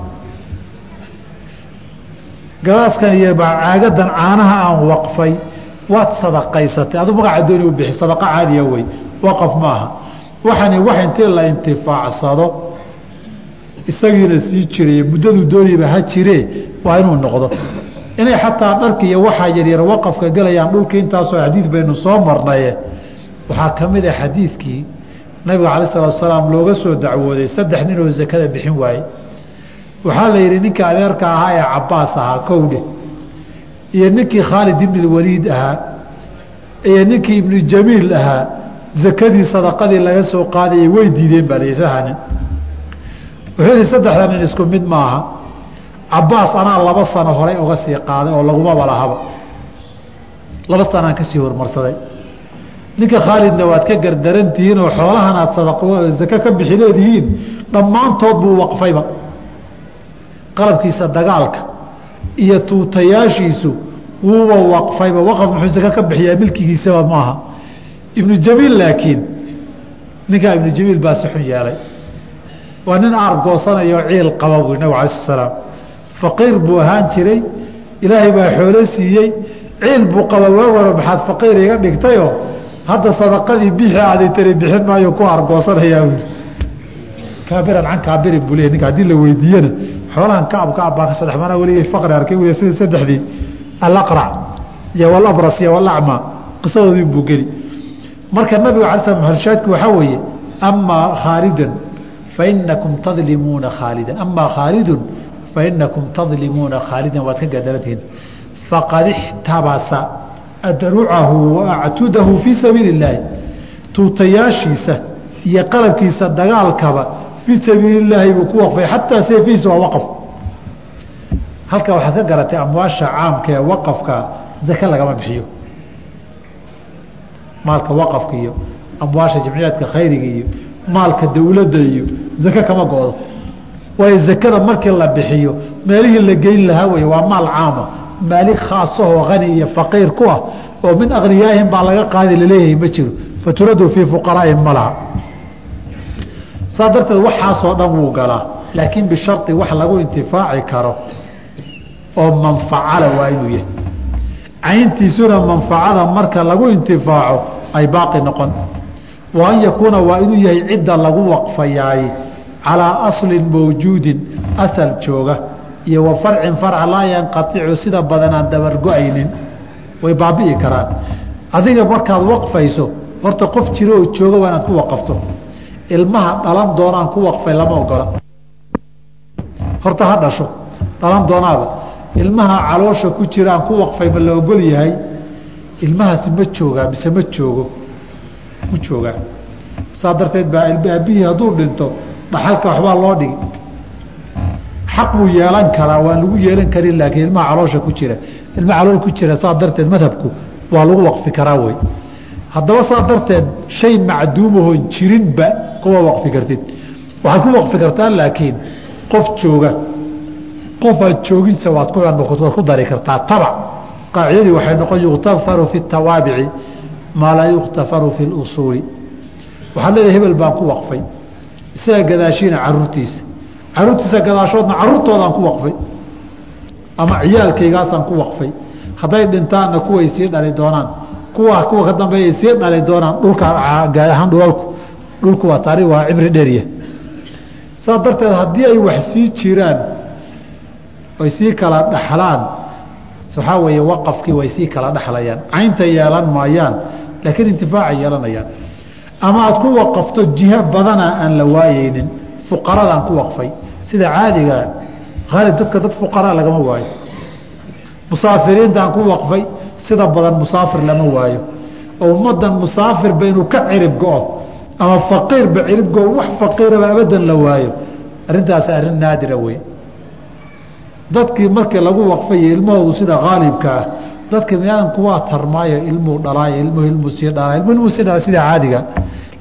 Galaaskan iyo caagadan caanaha aan waqfay waad sadaqaysatay. Adu magaca dooni u bixi sadaqa caadiya wey waqaf maaha waxani wax intii la intifaacsado isagiina sii jiray muddadu dooniba ha jiree waa inuu noqdo inay xataa dharki iyo waxaa yaryar waqafka gelayaan dhulka intaasoo xadiid baynu soo marnaye waxaa ka mid a xadiidkii nabiga calayi salatu salaam looga soo dacwooday saddex nin oo zakada bixin waaye waxaa la yidhi ninkii adeerka ahaa ee cabaas ahaa kowdhe. Iyo ninkii khaalid ibni waliid ahaa iyo ninkii ibnu jamiil ahaa zakadii sadaqadii laga soo qaadayay way diideen baa lasahanin wuxuu yihi saddexda nin isku mid maaha cabaas anaa laba sano horey oga sii qaaday oo lagumaba lahaba laba sanaan ka sii hormarsaday. Ninka khaalidna waad ka gardarantihiin oo xoolahan aad ka bixi leedihiin dhammaantood buu waqfayba. Qalabkiisa dagaalka iyo tuutayaashiisu wuuba waqfayba. Waqaf muxuu zake ka bixiyaa? Milkigiisaba maaha ibnu jamiil laakiin ninkaa ibnu jamiil baa si xun yeelay. Waa nin aargoosanayao ciil qaba buu nabig alai salaam faqiir buu ahaan jiray ilaahay baa xoolo siiyey ciil buu qaba waawaro maxaad faqiir iga dhigtayoo hadda sadaqadii bixi aaday tari bixin maayo ku argoosanayaa buui kaabiran can kaabirin buu leey ninka haddii la weydiiyena xoolahan kacab kacab baa ka soo dhex manaa weligay faqri arkay wy sida saddexdii alaqrac iyo walabras iyo walacma qisadoodii buu geli. Marka nabiga ala slam maxalshaadku waxaa weeye amaa khaalidan fainakum tadlimuuna khaalidan. Amaa khaalidun fainakum tadlimuuna khaalidan waad ka gadarantihiin faqad ixtabasa adrucahu wa fii sabiili illaahi tuutayaashiisa iyo qalabkiisa dagaalkaba fii sabiili illaahi buu ku waqfay xataa seefihiisa waa waqf halkaa waxaad ka garatay amwaasha caamka ee waqafka zake lagama bixiyo maalka waqafka iyo amwaasha jamciyaadka khayriga iyo maalka dowladda iyo zake kama go-do waayo zakada markii la bixiyo meelihii la geyn lahaa wey waa maal caama maalik khaasahoo hani iyo faqiir ku ah oo min akhniyaahim baa laga qaadi la leeyahay ma jiro. Faturadu fii fuqaraa'ihim ma laha. Saa darteed waxaasoo dhan wuu galaa. Laakiin bishari wax lagu intifaaci karo oo manfacala waa inuu yahay. Cayntiisuna manfacada marka lagu intifaaco ay baaqi noqon. Wa an yakuuna waa inuu yahay cidda lagu waqfayaay calaa aslin mawjuudin asal jooga. Iyo wa farcin farca laa yanqaicu sida badan dabargo-aynin. Way baabi'i karaan. Adiga markaad waqfayso horta qof jiro oo jooga waa inaad ku waqafto. Ilmaha dhalan doonaan ku waqfay lama ogola. Horta ha dhasho dhalan doonaaba. Ilmaha caloosha ku jiraan ku waqfay ma la ogol yahay. Ilmahaasi ma joogaa mise ma joogo? Ku joogaa saa darteed baa aabihii hadduu dhinto dhaxalka waxbaa loo dhigi. Xaq buu yeelan karaa waan lagu yeelan karin laakiin ilmaha caloosha ku jira. Ilmaha calool ku jira saa darteed madhabku waa lagu waqfi karaa wey. Haddaba saa darteed shay macduumahoon jirinba kuma waqfi kartid. Waxaad ku waqfi kartaa laakiin qof jooga qof aad jooginsa waad ku dari kartaa tabac qaacidadii waxay noqon yukhtafaru fi tawaabici maa laa yukhtafaru fi lusuuli. Waxaad leedahay hebel baan ku waqfay isaga gadaashiina caruurtiisa. Caruurtiisa gadaashoodna caruurtoodaan ku waqfay. Ama ciyaalkaygaasaan ku waqfay. Hadday dhintaanna kuway sii dhali doonaan. Kuwa kuwa ka dambeeyay sii dhali doonaan dhulka gaad ahaan dhulalku. Dhulku waa taarikh waa cimri dheeriya saa darteed haddii ay wax sii jiraan oy sii kala dhaxlaan waxaa weeye waqafkii way sii kala dhexlayaan caynta yeelan maayaan laakiin intifaacay yeelanayaan ama aad ku waqafto jiho badana aan la waayeynin fuqaradaan ku waqfay. Sida caadiga haalib dadka dad fuqaraa lagama waayo. Musaafiriintaan ku waqfay sida badan musaafir lama waayo. Oo ummadan musaafirba inuu ka cirib go-o ama faqiirba cirib go wax faqiiraba abadan la waayo. Arrintaasi arrin naadira wey dadkii markii lagu waqfayo ilmahoodu sida haalibka ah dadka biniaadamku waa tarmaayo ilmuu dhalaayo ilmuhu ilmuu sii dhalaayo ilmuhu ilmuu sii dhalaayo sida caadiga.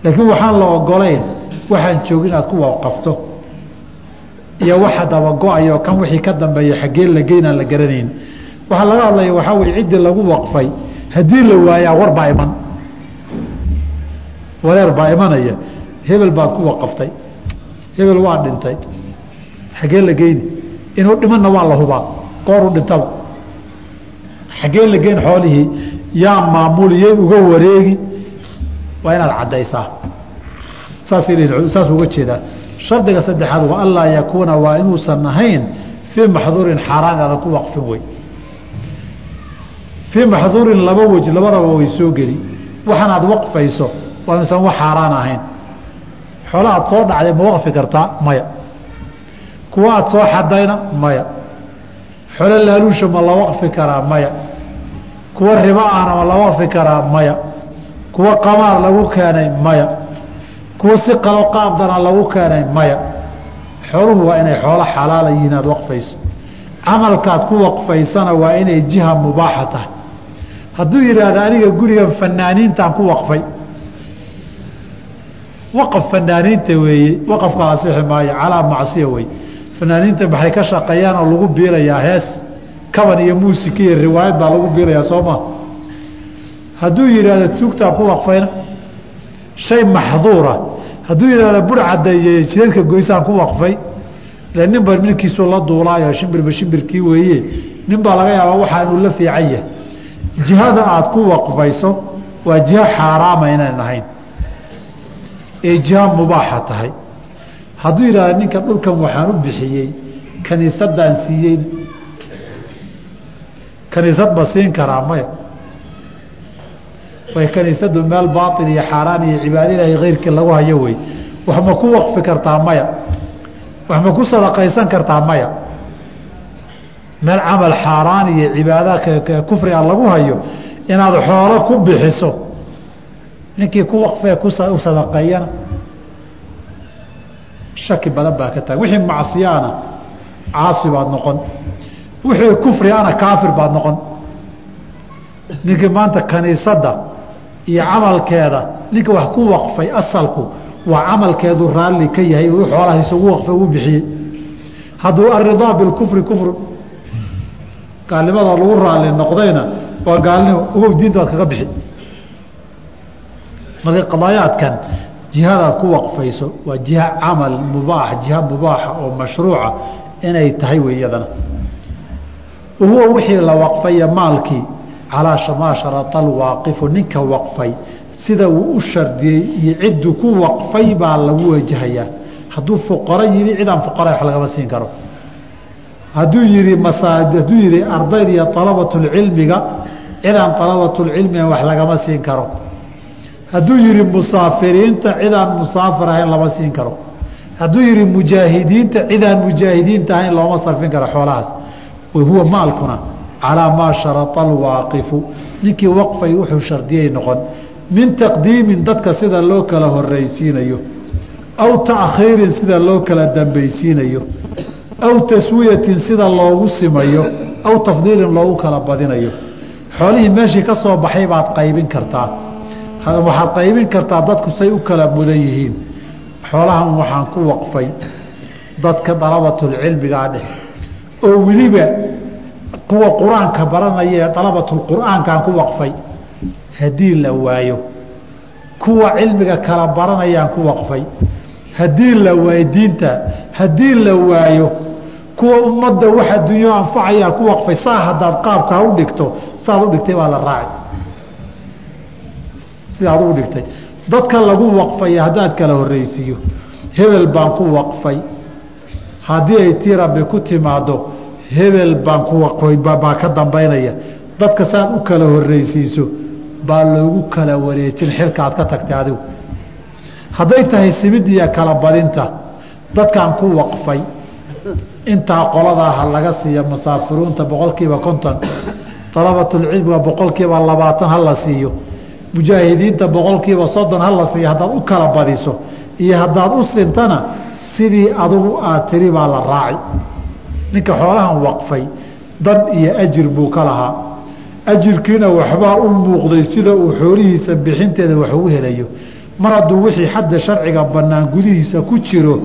Laakiin waxaan la ogolayn waxaan joogin aad ku waqafto. Iyo waxa dabago-ayo kan wixii ka dambeeya xaggee la geynaan la garanayn. Waxaa laga hadlaya waxaa weye ciddii lagu waqfay. Haddii la waayaa war baa iman. Wareer baa imanaya. Hebel baad ku waqaftay. Hebel waa dhintay. Xaggee la geyni inuu dhimanna waa la hubaa. Gooruu dhintaba xaggee la geyn xoolihii yaa maamuliyey uga wareegi waa inaad caddaysaa. Saas uga jeedaa. Shardiga saddexaad wa anlaa yakuuna waa inuusan ahayn fii maxduurin xaaraan aadan ku waqfin wey fii maxduurin laba wej labadaba way soo geli. Waxaan aad waqfayso waa inuusan wax xaaraan ahayn. Xoola aad soo dhacday ma waqfi kartaa? Maya. Kuwa aad soo xadayna maya xolo laaluusha ma la waqfi karaa maya. Kuwa ribo ahna ma la waqfi karaa maya. Kuwa qamaar lagu keenay maya. Kuwa si qalo qaabdana lagu keenay maya. Xooluhu waa inay xoolo xalaala yihiin aad waqfayso. Camalkaad ku waqfaysana waa inay jiha mubaaxa tahay. Hadduu yidhaahdo aniga gurigan fanaaniintaan ku waqfay. Waqaf fanaaniinta weeye waqafka asixi maayo calaa macsiya wey fanaaniinta maxay ka shaqeeyaan oo lagu biirayaa hees? Kaban iyo muusika iyo riwaayad baa lagu biirayaa soo maa hadduu yidhaahdo tuugtaan ku waqfayna shay maxduura. Hadduu yidhahdo bur cadeeye jireedka goysaan ku waqfay ile ninba ninkiisuu la duulaayo shimbirba shimbirkii weeye. Nin baa laga yaabaa waxaa inuu la fiican yahay. Jihada aad ku waqfayso waa jiho xaaraama inayn ahayn. Ee jiho mubaaxa tahay hadduu yidhahdo ninka dhulkan waxaan u bixiyey kaniisadaan siiyey kaniisad ma siin karaa maya way kaniisadu meel baail iyo xaaraan iyo cibaado ilaahay keyrkii lagu hayo wey. Wax ma ku waqfi kartaa maya wax ma ku sadaqaysan kartaa maya meel camal xaaraan iyo cibaada kufriga lagu hayo inaad xoolo ku bixiso ninkii ku waqfee ku sadaqeeyana shaki badan baa ka taga wixii macsiyaana caasi baad noqon. Wixii kufri ana kaafir baad noqon. Ninkii maanta kaniisadda iyo camalkeeda ninka wax ku waqfay asalku waa camalkeedu raalli ka yahay u xoolaha isugu waqfay uu bixiyey. Hadduu aridaa bilkufri kufru gaalnimada lagu raalli noqdayna waa gaalnimo ogow diinta waad kaga bixi. Marka qadaayaadkan jihadaad ku waqfayso waa jiha camal mubaax jiha mubaaxa oo mashruuca inay tahay wey iyadana huwa wixii la waqfaya maalkii calaa shamaa sharata alwaaqifu ninka waqfay sida uu u shardiyey iyo cidduu ku waqfay baa lagu wajahayaa. Hadduu fuqaro yidhi cidaan fuqara wax lagama siin karo. Hadduu masa hadduu yihi ardayda iyo alabatulcilmiga cidaan alabatulcilmiga wax lagama siin karo hadduu yihi musaafiriinta cidaan musaafir ahayn lama siin karo. Hadduu yihi mujaahidiinta cidaan mujaahidiinta ahayn looma sarfin karo xoolahaas. Huwa maalkuna calaa maa sharata alwaaqifu. Ninkii waqfay wuxuu shardiyay noqon. Min taqdiimin dadka sida loo kala horeysiinayo aw taakhiirin sida loo kala dambaysiinayo aw taswiyatin sida loogu simayo aw tafdiilin loogu kala badinayo. Xoolihii meeshii ka soo baxay baad qaybin kartaa waxaad qaybin kartaa dadku say u kala mudan yihiin. Xoolahan waxaan ku waqfay dadka dalabatulcilmigaa dheh. Oo weliba kuwa qur'aanka baranaya ee dalabatulqur'aankaan ku waqfay haddii la waayo. Kuwa cilmiga kala baranayaan ku waqfay haddii la waayo diinta haddii la waayo kuwa ummadda wax adduunyo anfacayaa ku waqfay saa haddaad qaabkaa u dhigto saaad u dhigtay baa la raaci sidaad u dhigtay. Dadka lagu waqfaya haddaad kala horreysiiyo hebel baan ku waqfay. Haddii ay tii rabbi ku timaado hebel baan ku waqfay baa ka dambaynaya. Dadka saad u kala horreysiiso baa loogu kala wareejin xilka aad ka tagtay adigu. Hadday tahay simidiya kala badinta dadkaan ku waqfay. Intaa qoladaa laga siiya musaafiruunta boqolkiiba konton dalabatulcilmiga boqolkiiba labaatan ha la siiyo mujaahidiinta boqolkiiba soddon ha la siiyo haddaad u kala badiso iyo haddaad u sintana sidii adugu aad tiri baa la raaci ninka xoolahan waqfay dan iyo ajir buu ka lahaa. Ajirkiina waxbaa u muuqday sida uu xoolihiisa bixinteeda wax ugu helayo. Mar hadduu wixii xadda sharciga bannaan gudihiisa ku jiro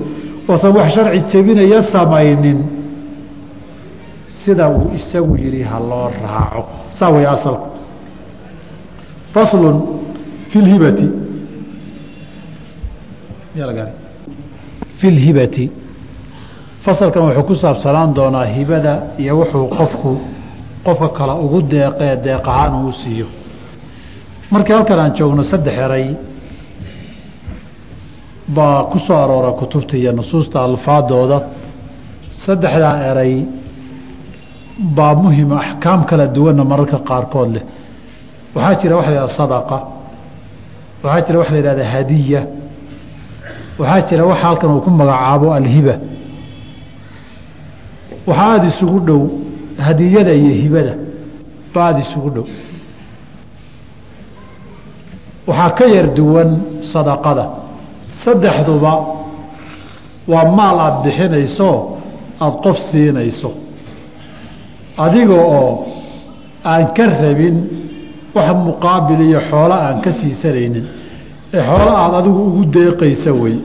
oosan wax sharci jebinaya samaynin sida uu isagu yidhi ha loo raaco. Saa way asalku faslun fi lhibati fi lhibati fasalkan wuxuu ku saabsanaan doonaa hibada iyo wuxuu qofku qofka kale ugu deeqee deeq ahaan uu siiyo. Markii halkan aan joogno saddex eray baa ku soo aroora kutubta iyo nusuusta alfaadooda. Saddexdaa eray baa muhima axkaam kala duwanna mararka qaarkood leh waxaa jira waxa la yihahda sadaqa waxaa jira waxa la yihahda hadiya waxaa jira waxa halkan uu ku magacaabo alhiba. Waxaa aada isugu dhow hadiyada iyo hibada ba aada isugu dhow. Waxaa ka yar duwan sadaqada saddexduba waa maal aada bixinayso aada qof siinayso. Adiga oo aan ka rabin wax muqaabil iyo xoolo aan ka siisanaynin. Ee xoolo aada adigu ugu deeqaysa wey.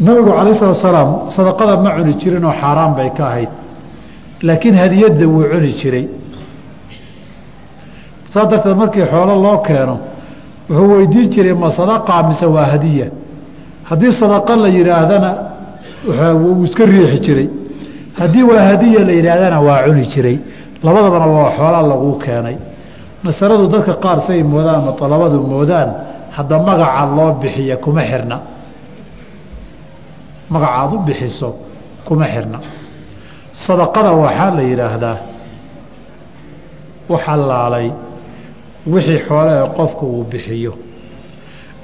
Nabigu calayh salatu salaam sadaqada ma cuni jirin oo xaaraan bay ka ahayd. Laakiin hadiyadda wuu cuni jiray. Saas darteed markii xoolo loo keeno wuxuu weydiin jiray ma sadaqaa mise waa hadiya? Haddii sadaqa la yidhaahdana wuu iska riixi jiray. Haddii waa hadiya la yidhaahdana waa cuni jiray. Labadabana waa xoolaa laguu keenay masaladu dadka qaar say moodaan ama dalabadu moodaan hadda magaca loo bixiya kuma xirna. Magacaad u bixiso kuma xirna. Sadaqada waxaa la yidhaahdaa wax allaalay wixii xoole ee qofka uu bixiyo.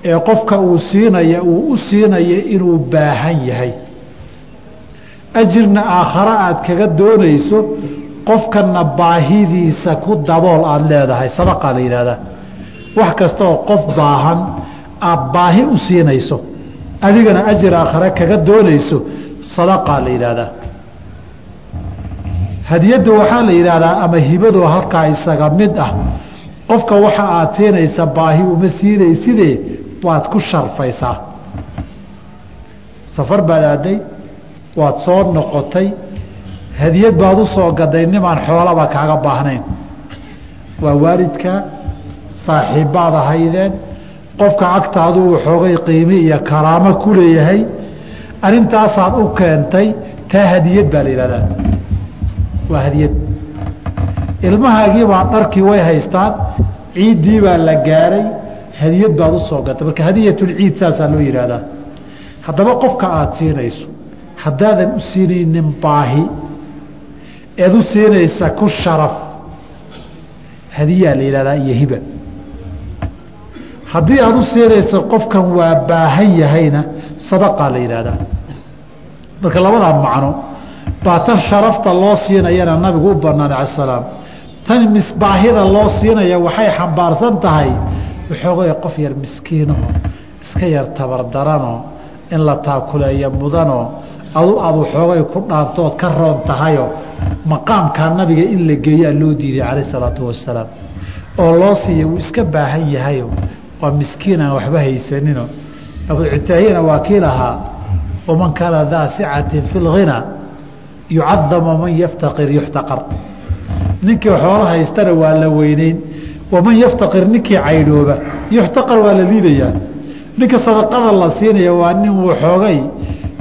Ee qofka uu siinaya uu u siinaya inuu baahan yahay. Ajirna aakhare aad kaga doonayso qofkana baahidiisa ku dabool aada leedahay. Sadaqaa la yidhahdaa wax kasta oo qof baahan aada baahi u siinayso adigana ajir aakhare kaga doonayso sadaqaa la yidhaahdaa. Hadiyadda waxaa la yidhaahdaa ama hibadu halkaa isaga mid ah. Qofka waxa aad siinaysa baahi uma siinaysidee waad ku sharfaysaa. Safar baad aaday waad soo noqotay hadiyad baad u soo gaday nimaan xoolaba kaaga baahnayn. Waa waalidka saaxiibbaad ahaydeen qofka agtaadu uu xoogay qiimi iyo karaamo ku leeyahay arintaasaad u keentay taa hadiyad baa la yidhahdaa. Waa hadiyad. Ilmahaagiibaa dharkii way haystaan ciiddii baa la gaaray hadiyad baad u soo gatay marka hadiyatulciid saasaa loo yidhaahdaa. Haddaba qofka aada siinayso haddaadan u siinaynin baahi eed u siinaysa ku sharaf. Hadiyaa la yidhahdaa iyo hiba. Haddii aada u siinaysa qofkan waa baahan yahayna sadaqaa la yidhaahdaa marka labadaa macno baa tan sharafta loo siinayana nabigu u banaanay cala salaam. Tan misbaahida loo siinaya waxay xambaarsan tahay waxoogay qof yar miskiinaho iska yar tabardaranoo in la taakuleeyo mudanoo adu aad waxoogay ku dhaantood ka roon tahayo maqaamkaa nabiga in la geeyaa loo diiday calayh salaatu wasalaam oo loo siiya wuu iska baahan yahayo waa miskiin aan waxba haysanino. Abucitaahiyana waa kii lahaa waman kaana daa sicatin fi lghinaa yucadam waman yaftaqir yuxtaqar. Ninkii xoolo haystana waa la weyneyn. Waman yaftaqir ninkii caydhooba yuxtaqar waa la liidayaa ninka sadaqada la siinaya waa nin waxoogay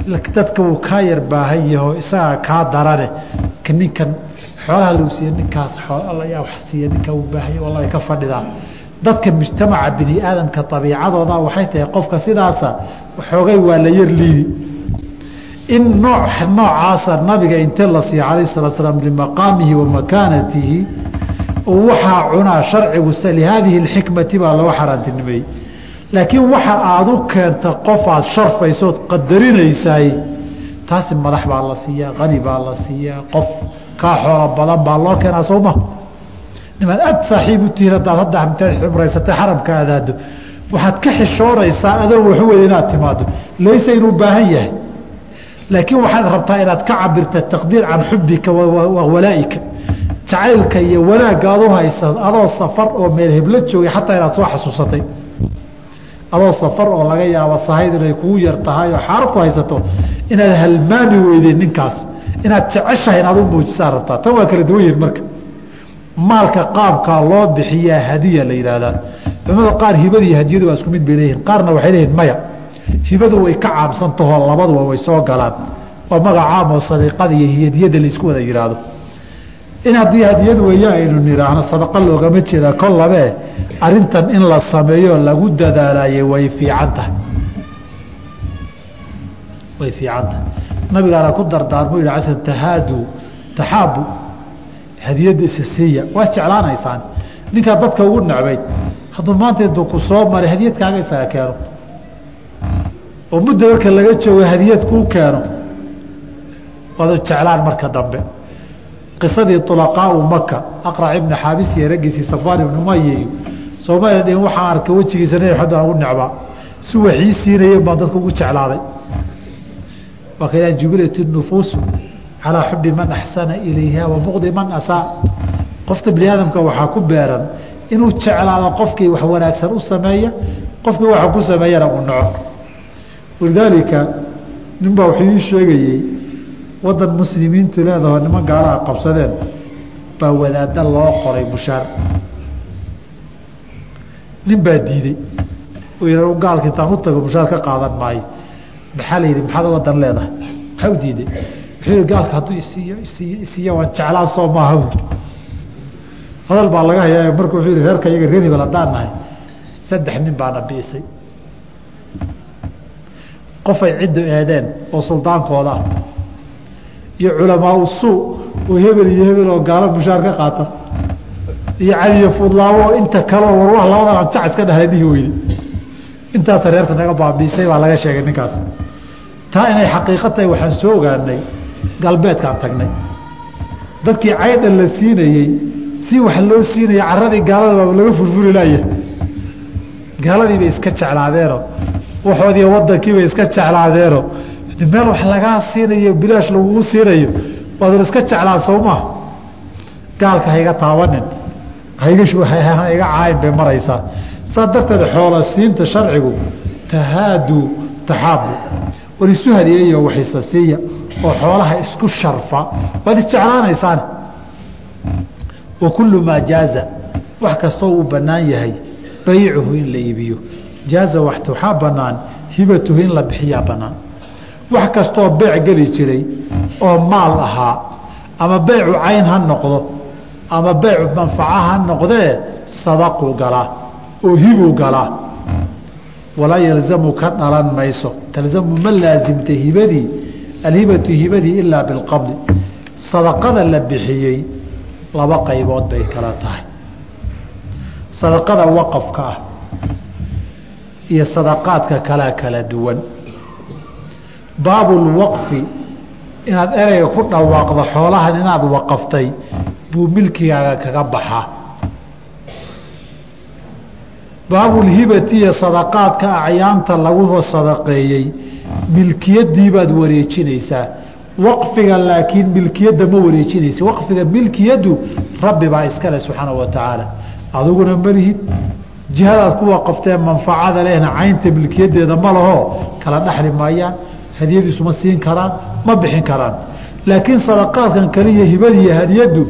dadka wuu kaa yar baahan yaho isagaa kaa darane ninkan xoolaha lagu siiya ninkaas yaa wax siiya ninkaa uu baahanya wallahi ka fadhidaa. Dadka mujtamaca bini aadamka abiicadooda waxay tahay qofka sidaasa waxoogay waa la yar liidi. In nooc noocaasa nabiga inte la siiya calayh salaa slaam limaqaamihi wa uu waxaa cunaa sharcigu lihaadihi اxikmati baa loo xaaraantinimeeyey laakiin waxa aad u keenta qof aad sharfaysood qadarinaysaay taasi madax baa la siiyaa qani baa la siiyaa qof kaa xoolo badan baa loo keenaa sowma nimaad aad saaxiib u tihiin haddaad hadda intaad xumraysatay xaramka aadaado waxaad ka xishoonaysaa adoo waxu weyda inaad timaado laysa inuu baahan yahay. Laakiin waxaad rabtaa inaad ka cabirta taqdiir can xubika walaaika jacaylka iyo wanaagga aad u haysa adoo safar oo meel heblo joogay xataa inaad soo xasuusatay adoo safar oo laga yaabo sahayd inay kugu yar tahay oo xaalad ku haysato inaad halmaami weydeen ninkaas inaad jeceshahay inaad u muujisaa rabtaa. Tan waa kala duwan yihiin marka. Maalka qaabkaa loo bixiyaa hadiya la yidhaahdaa culimada qaar hibada iyo hadiyadu waa isku mid bay leeyihiin qaarna waxay leeyihiin maya. Hibadu way ka caamsantahoo labaduba way soo galaan. Waa magac caam oo sadiiqada iyo hadiyada la isku wada yidhaahdo in haddii hadiyad weeye aynu nidhaahno sadaqa loogama jeedaa kol labee arintan in la sameeyo lagu dadaalaye way fiican tahay. Way fiican tahay. Nabigaana ku dardaarmu yidhi casan tahaadu taxaabu hadiyadda isa siiya. Waa jeclaanaysaan. Ninkaa dadka ugu necbayd hadduu maanta intuu ku soo maray hadiyadkaaga isaga keeno. Oo mudda marka laga joogo hadiyad kuu keeno. Waadu jeclaan marka dambe qisadii ulaqaau maka aqrac ibna xaabis iyo raggiisii safaan ibnu umaye soomaliya dhihin waxaan arkay wejigiisa nabi maxamed aan ugu necbaa si waxii siinayeen baan dadka ugu jeclaaday. Waa ka ilaha jubilat nufuusu calaa xubi man axsana ilayha wa buqdi man asaa. Qofta bini aadamka waxaa ku beeran inuu jeclaado qofkii wax wanaagsan u sameeya qofkii waxa ku sameeyana uu naco walidaalika nin baa wuxuu ii sheegayey wadan muslimiintu leedaho niman gaalaha qabsadeen baa wadaadda loo qoray mushaar nin baa oo yidha gaalka intaan u tago mushaar ka qaadan maayo. Maxaa la yidhi? Maxaad wadan leedahay? Maxaa u diiday? Wuxuu gaalka hadduu isiiyo isiiyo isiiyo waan jeclaan soo maaha buuri hadal baa laga hayaa marka wuxuu yihi reerka iyaga reer hebel haddaan nahay saddex nin baana bi'isay qofay ciddu eedeen oo suldaankooda ah iyo culamaa usuu oo hebel iyo hebel oo gaalo mushaar ka qaata iyo caliyo fudlaabo oo inta kaleo warwah labadan aan jac iska dhahlay dhihi weyde intaasa reerka naga baabiisay baa laga sheegay ninkaas. Taa inay xaqiiqo tahay waxaan soo ogaanay galbeedkaan tagnay. Dadkii caydhan la siinayey si wax loo siinaya caradii gaalada baaba laga furfuri laaya gaaladii bay iska jeclaadeeno waxoodii wadankii bay iska jeclaadeeno meel wax lagaa siinayo bilaash lagugu siinayo waadun iska jeclaan soo maa gaalka hayga taabanin. Hayga caayin bay maraysaa. Saa darteed xoola siinta sharcigu tahaadu taxaabu war isu hadiyeeyo waxisa siiya oo xoolaha isku sharfa waad isjeclaanaysaan wa kullu maa jaaza wax kastoo uu bannaan yahay baycuhu in la iibiyo. Jaaza waxaa bannaan hibatuhu in la bixiyaa bannaan wax kastoo beec geli jiray oo maal ahaa ama beycu cayn ha noqdo ama beycu manfaca ha noqdee sadaquu galaa oo hibuu galaa walaa yalzamu ka dhalan mayso. Talzamu ma laasimta hibadii alhibatu hibadii ilaa bilqabdi. Sadaqada la bixiyey laba qaybood bay kala tahay. Sadaqada waqafka ah iyo sadaqaadka kalea kala duwan baabulwaqfi inaad ereyga ku dhawaaqdo xoolahan inaad waqaftay buu milkigaaga kaga baxaa baabulhibati iyo sadaqaadka acyaanta lagu sadaqeeyey milkiyadiibaad wareejinaysaa. Waqfiga laakiin milkiyadda ma wareejinaysa. Waqfiga milkiyaddu rabbi baa iskale subxaana wa tacaala. Adiguna malihid jihadaad ku waqaftee manfacada lehna caynta milkiyaddeeda ma laho. Kala dhexli maayaan hadiyadiisu ma siin karaan ma bixin karaan. Laakiin sadaqaadkan kaliya hibadiiyo hadiyaddu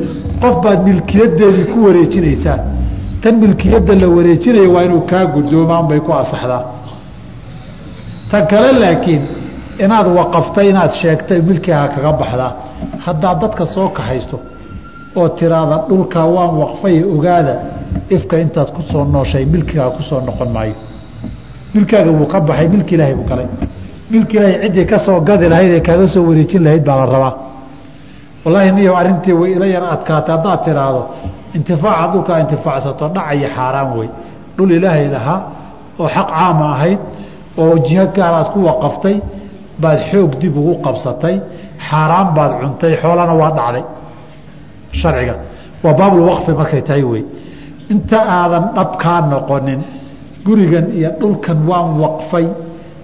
qof baad milkiyadeedii ku wareejinaysaa. Tan milkiyadda la wareejinaya waa inuu kaa guddoomaan bay ku asaxdaa tan kale laakiin inaad waqaftay inaad sheegtay milkigaa kaga baxdaa. Haddaad dadka soo kaxaysto oo tiraada dhulka waan waqfay ogaada ifka intaad ku soo nooshay milkigaa ku soo noqon maayo. Milkaaga wuu ka baxay milki ilaahay buu galay milki ilaahay ciddii ka soo gadi lahayd ee kaaga soo wareejin lahayd baa la rabaa. Wallaahi niyow arrintii way ila yar adkaatay. Haddaad tiraahdo intifaaca dhulkaa intifaacsato dhacaya xaaraan wey dhul ilaahay lahaa oo xaq caama ahayd oo jiho gaar aad ku waqaftay baad xoog dib ugu qabsatay xaaraan baad cuntay xoolana waa dhacday. Sharciga. Waa baabulwaqfi markay tahay wey inta aadan dhabkaa noqonin gurigan iyo dhulkan waan waqfay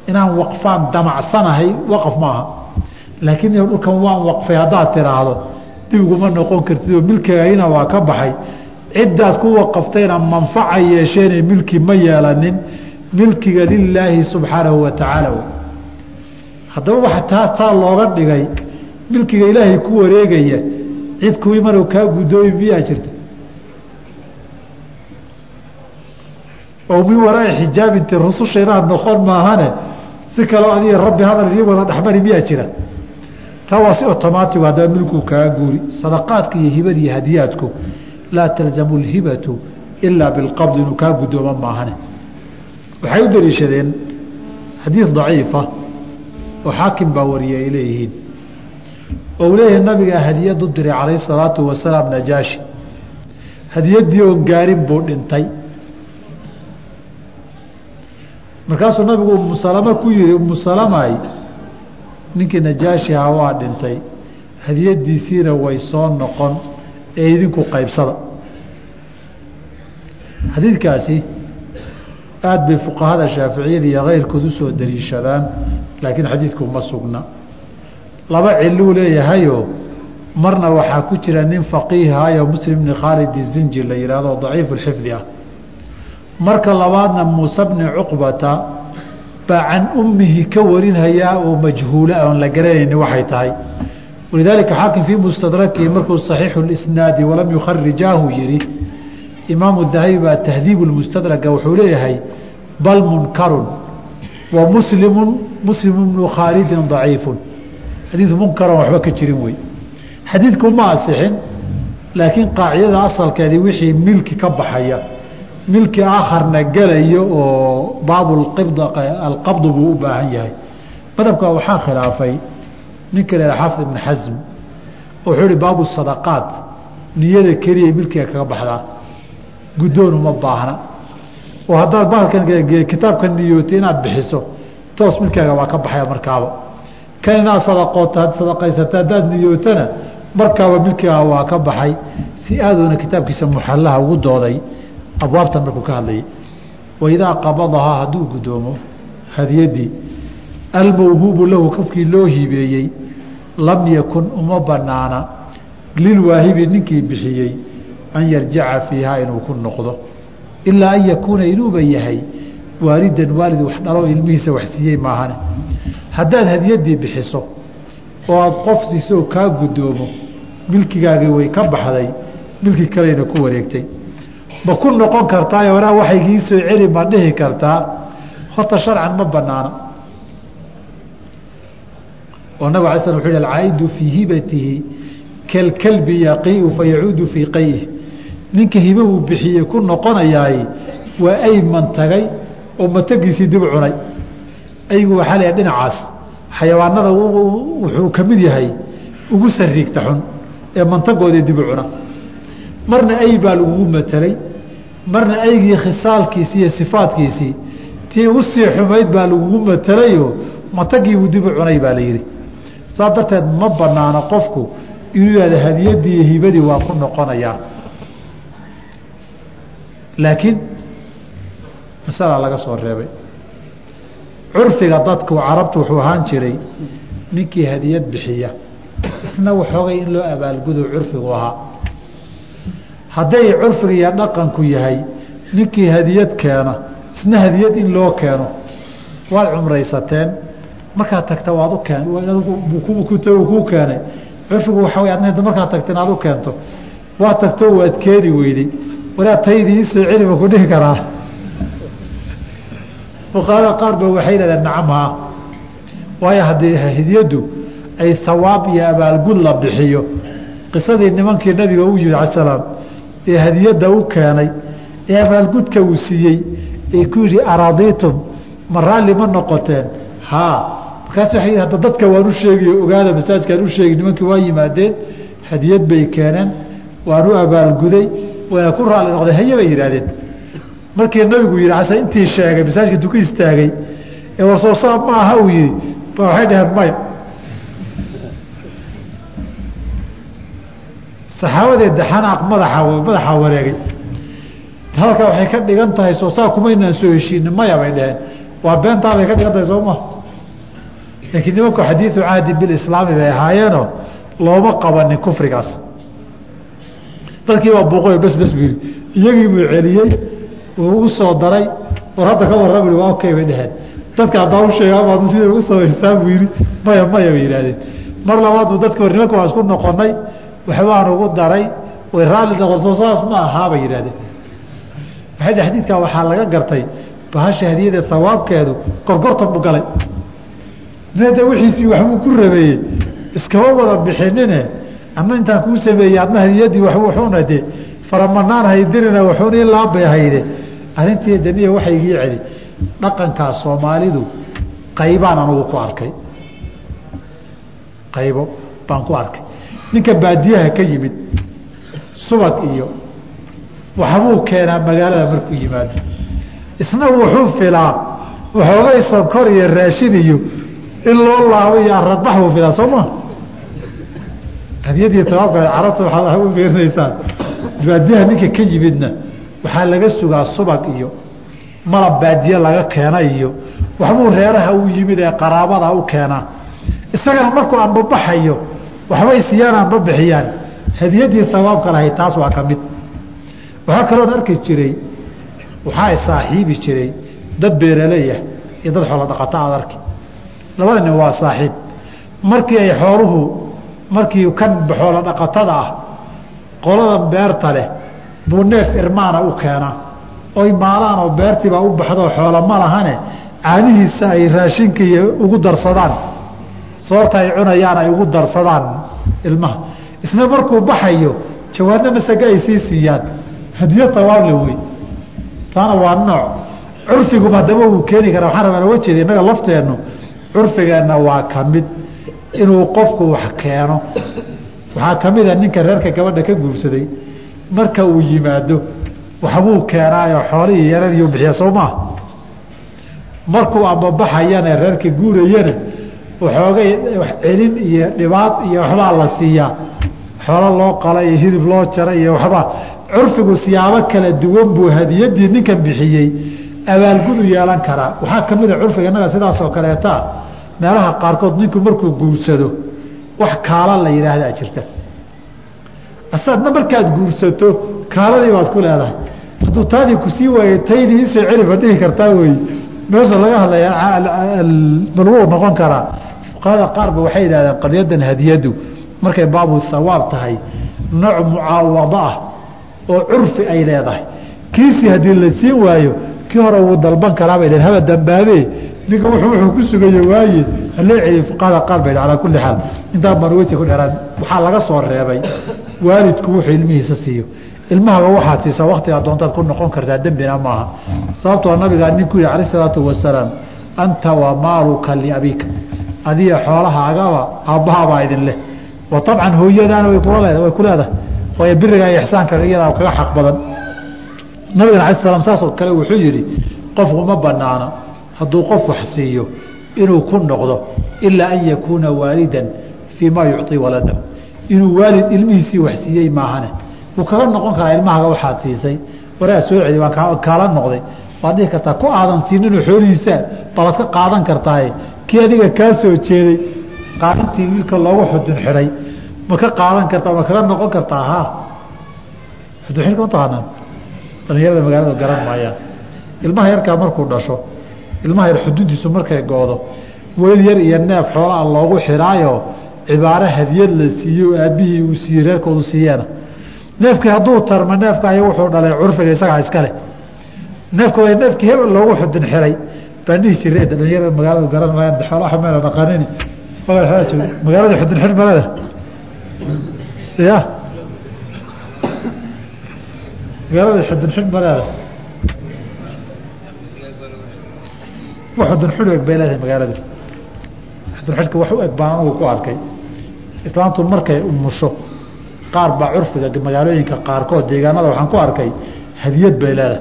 inaan waqfaan damacsanahay waqaf maaha. Laakiin dhulkan waan waqfay haddaad tiraahdo dib uguma noqon kartidoo milkigaagina waa ka baxay. Ciddaad ku waqaftayna manfaca yeesheene milki ma yeelanin. Milkiga lilaahi subxaanahu wa tacaala haddaba waxa taas taa looga dhigay milkiga ilaahay ku wareegaya cid kuwii maruu kaa guddoomi miyaa jirta? Oo min waraai xijaabinti rususha inaad noqon maahane si kaloo adiga rabbi hadal idii wada dhexmari miyaa jira. Taa waa si otomaatig haddaba milkuu kaa guuri sadaqaadka iyo hibada iyo hadiyaadku laa talzamu lhibatu ilaa bilqabdi inuu kaa guddoomo maahane. Waxay u daliishadeen xadiid daciifa oo xaakim baa wariyay ay leeyihiin. Oo uu leeyahay nabigaa hadiyad u diray calayhi salaatu wasalaam najaashi. Hadiyaddii oon gaarin buu dhintay markaasuu nabigu umu salama ku yihi umu salamay ninkii najaashi ahaa waa dhintay hadiyadiisiina way soo noqon ee idinku qaybsada. Xadiidkaasi aada bay fuqahada shaaficiyada iyo keyrkood u soo daliishadaan laakiin xadiidku ma sugna. Laba ciluu leeyahayoo marna waxaa ku jira nin faqiihayo muslim bni khaalid zinji la yihahdo daciifu lxifdi ah marka labaadna muuse bni cuqbata baa can ummihi ka warinhayaa oo majhuula oon la garanayni waxay tahay. Walidaalika xaakim fii mustadrakihi markuu saxiixu lisnaadi walam yukharijaahu yihi imaamu dahabi baa tahdiibu lmustadraga wuxuu leeyahay bal munkarun wa muslimu muslimu bnu khaalidin daciifun. Xadiidu munkaron waxba ka jirin wey. Xadiidku ma asixin laakiin qaacidada asalkeedii wixii milki ka baxaya milki aakharna gelayo oo baabulqibd alqabdu buu u baahan yahay. Madhabka waxaa khilaafay ninka la xaafid ibn xasm wuxuu ihi baabu sadaqaat niyada keliya milkiga kaga baxdaa guddoon uma baahna. Oo haddaad bahalkan kitaabka niyootay inaad bixiso toos milkaaga waa ka baxaya markaaba. Kan inaad sadaqoota sadaqaysata haddaad niyootana markaaba milkigaa waa ka baxay si aadoona kitaabkiisa muxallaha ugu dooday abwaabtan markuu ka hadlayay waidaa qabadahaa hadduu guddoomo hadiyadii almawhuubu lahu qofkii loo hibeeyey lam yakun uma banaana lilwaahibi ninkii bixiyey an yarjica fiihaa inuu ku noqdo. Ilaa an yakuuna inuuba yahay waalidan waalid wax dhalo ilmihiisa wax siiyey maahane. Haddaad hadiyadii bixiso oo aada qofsiisoo kaa guddoomo milkigaagii way ka baxday milki kaleyna ku wareegtay ma ku noqon kartaayo waraa waxaygii soo celi ma dhihi kartaa. Horta sharcan ma banaana oo nabig ala sl wuxu yhi alcaa'idu fii hibatihi kalkalbi yaqiiu fa fii qayih ninka hibe uu bixiyey ku noqonayaay waa ay mantagay oo mantagiisii dib cunay. Aygu waxaa leeyahay dhinacaas. Xayawaanada wuxuu ka mid yahay ugu sariigta xun ee mantagoodii dib u cuna. Marna ay baa lagugu matelay marna aygii khisaalkiisii iyo sifaadkiisii tii u sii xumayd baa lagugu matelayoo mantagiibuu dib u cunay baa la yidhi. Saas darteed ma banaano qofku inuu yihahdo hadiyadii iyo hibadii waa ku noqonayaa laakiin masalaa laga soo reebay. Curfiga dadku carabtu wuxuu ahaan jiray ninkii hadiyad bixiya isna waxoogay in loo abaalgudo curfigu ahaa hadday curfiga iyo dhaqanku yahay ninkii hadiyad keena isna hadiyad in loo keeno waad cumraysateen. Markaad tagta waad u kuu keenay. Curfigu waxaa way adna markaad tagta inaad u keento. Waad tagto waad keeni weyday. Walaad taydii isoo celi ma ku dhihi karaa. Fuqahada qaar ba waxay yidhahdeen nacamhaa waayo haddii hadiyaddu ay hawaab iyo abaalgud la bixiyo qisadii nimankii nabiga u yimid ala salaam ee hadiyadda u keenay ee abaalgudka uu siiyey ee ku yidhi araadiitum ma raalli ma noqoteen. Haa markaas waay hadda dadka waan u sheegiyo ogaada masaajkaan u sheegi nimankii waa yimaadeen hadiyad bay keeneen waan u abaalguday wayna ku raalli noqdeen haye bay yidhahdeen markii nabigu yihi ase intii sheegay masaajka intuu ka istaagay ee warsoosaab ma aha uu yihi ba waxay dhaheen maya saxaabadeeda xanaaq madaxa madaxaa wareegay. Hadalkaa waxay ka dhigan tahay soosaab kumaynaan soo heshiinin maya bay dhaheen. Waa beentaa bay ka dhigan tahay soo ma. Laakiin nimanku xadiidu cahdi bilislaami bay ahaayeenoo looma qabanin kufrigaas. Dadkiibaa buuqoy bes bes buu yidhi iyagii buu celiyey uu u soo daray. War hadda ka warrami waa okay bay dheheen dadka haddaa u sheega amaad sida ugu samaystaa buu yidhi maya maya bay yidhahdeen mar labaad buu dadka hor nimanka waa isku noqonay waxbaan ugu daray way raalli noqon soo saas ma ahaa bay yidhahdeen. Waxay xadiidkaa waxaa laga gartay bahasha hadiyada hawaabkeedu gorgortan bu galay. Nada wixiisii waxbuu ku rabeeyey iskama wada bixinine adna intaan kuu sameeyey adna hadiyadii waxuuna de faramanaan haydirina waxuuna ilaa bay hayde. Arrintii daniya waxaygii celi dhaqankaa soomaalidu qaybaan anugu ku arkay. Qaybo baan ku arkay ninka baadiyaha ka yimid subag iyo waxbuu keenaa magaalada markuu yimaado. Isna wuxuu filaa waxoogay sonkor iyo raashin iyo in loo laabo iyo aradbax buu filaa soo ma? Hadiyadii tabaabka carabta waxaad u fiirinaysaan. Baadiyaha ninka ka yimidna waxaa laga sugaa subag iyo malab baadiye laga keena iyo waxbuu reeraha u yimid ee qaraabada u keenaa. Isagana markuu anbabaxayo waxbay siiyaan anbabixiyaan hadiyadii hawaabka lahayd taas waa ka mid. Waxaa kaloon arki jiray waxaa saaxiibi jiray dad beeraleeyah iyo dad xoolo dhaqata aad arki. Labada nin waa saaxiib. Markii ay xooluhu markii kan xoolo dhaqatada ah qoladan beerta leh buu neef irmaana u keenaa. Oy maalaan oo beertiibaa u baxdoo xoolo ma lahane caanihiisa ay raashinka ugu darsadaan soorta ay cunayaan ay ugu darsadaan ilmaha. Isna markuu baxayo jawaano masaga ay sii siiyaan. Hadiyo tawaable wey taana waa nooc. Curfiguba haddaba uu keeni karaa. Waxaan rabaa oga jeeda lafteennu. Curfigeenna waa ka inuu qofku wax keeno. Waxaa ka ninka reerka gabadha ka guursaday. Marka uu yimaado waxbuu keenaayo xoolihii yaradiiu bixiya soo maa markuu ambabaxayana reerka guurayana waxoogay wax celin iyo dhibaad iyo waxbaa la siiyaa xoolo loo qala iyo hilib loo jara iyo waxbaa curfigu siyaabo kala duwan buu hadiyadii ninkan bixiyey abaalgud u yeelan karaa waxaa ka mida curfiga innaga sidaasoo kaleeta meelaha qaarkood ninku markuu guursado wax kaala la yidhaahdaa jirta asaadna markaad guursato kaaladii baad ku leedahay hadduu taadii ku sii waayey taydii isee celib dhihi kartaa wey meesha laga hadlaya malwuu noqon karaa fuqahada qaarba waxay yidhahdeen qadyadan hadiyadu markay baabu hawaab tahay nooc mucaawado ah oo curfi ay leedahay. Kiisii haddii la siin waayo kii hore wuu dalban karaabay dheen haba dambaabe ninka wuxuu wuxuu ku sugaye waaye. Haloo celiyo fuqahada qaar bay calaa kulli xaal intaa baan weji ku dheeraan waxaa laga soo reebay. Waalidku wuxuu ilmihiisa siiyo. Ilmahaba waxaad siisaa waktigaa doontaad ku noqon kartaa dembina maaha sababtoo nabigaa ninku yihi alayh isalaatu wasalaam anta wa maaluka liabiika adiga xoolahaagaba aabbahabaa idin leh. Wa abcan hooyadaana way kula leeda way ku leedahay. Waayo biriga ixsaanka iyadaa kaga xaq badan. Nabigana alai slam saasoo kale wuxuu yidhi qofku ma banaana hadduu qof wax siiyo inuu ku noqdo ilaa an yakuuna waalidan fii maa yucطii waladahu inuu waalid ilmihiisii wax siiyey maahane. Wuu kaga noqon karaa ilmahaga waxaad siisay. Waraa soo celi waan kaala noqday. Waad dhihi kartaa ku aadan siininoo xoolihiisaa baad ka qaadan kartaaye kii adiga kaa soo jeeday qaadintii wiilka loogu xudun xidhay ma ka qaadan kartaa ma kaga noqon kartaa ha? Xudun xidhka ma taqaanaan dhalinyarada magaalada garan maayaan. Ilmaha yarkaa markuu dhasho ilmaha yar xududiisu markay goodo weel yar iyo neef xoolaa loogu xidhaayo cibaaro hadiyad la siiyo aabbihii uu siiyey reerkoodu siiyeena neefkii hadduu tarma neefka ay wuxuu dhalay curfiga isagaa iskale neefka neefkii hebel loogu xudun xiray baan dhihi jireen dhalinyarada magaalada garan maayaan xoolaha meela dhaqanini magaalada xudun xidh maleda ya magaalada xudun xidh maleeda xudun xidh eg bay leedahay magaaladu xudun xidhka wax u eg baan anugu ku arkay islaantu markay umusho qaar baa curfiga magaalooyinka qaarkood deegaanada waxaan ku arkay hadiyad bay leedahay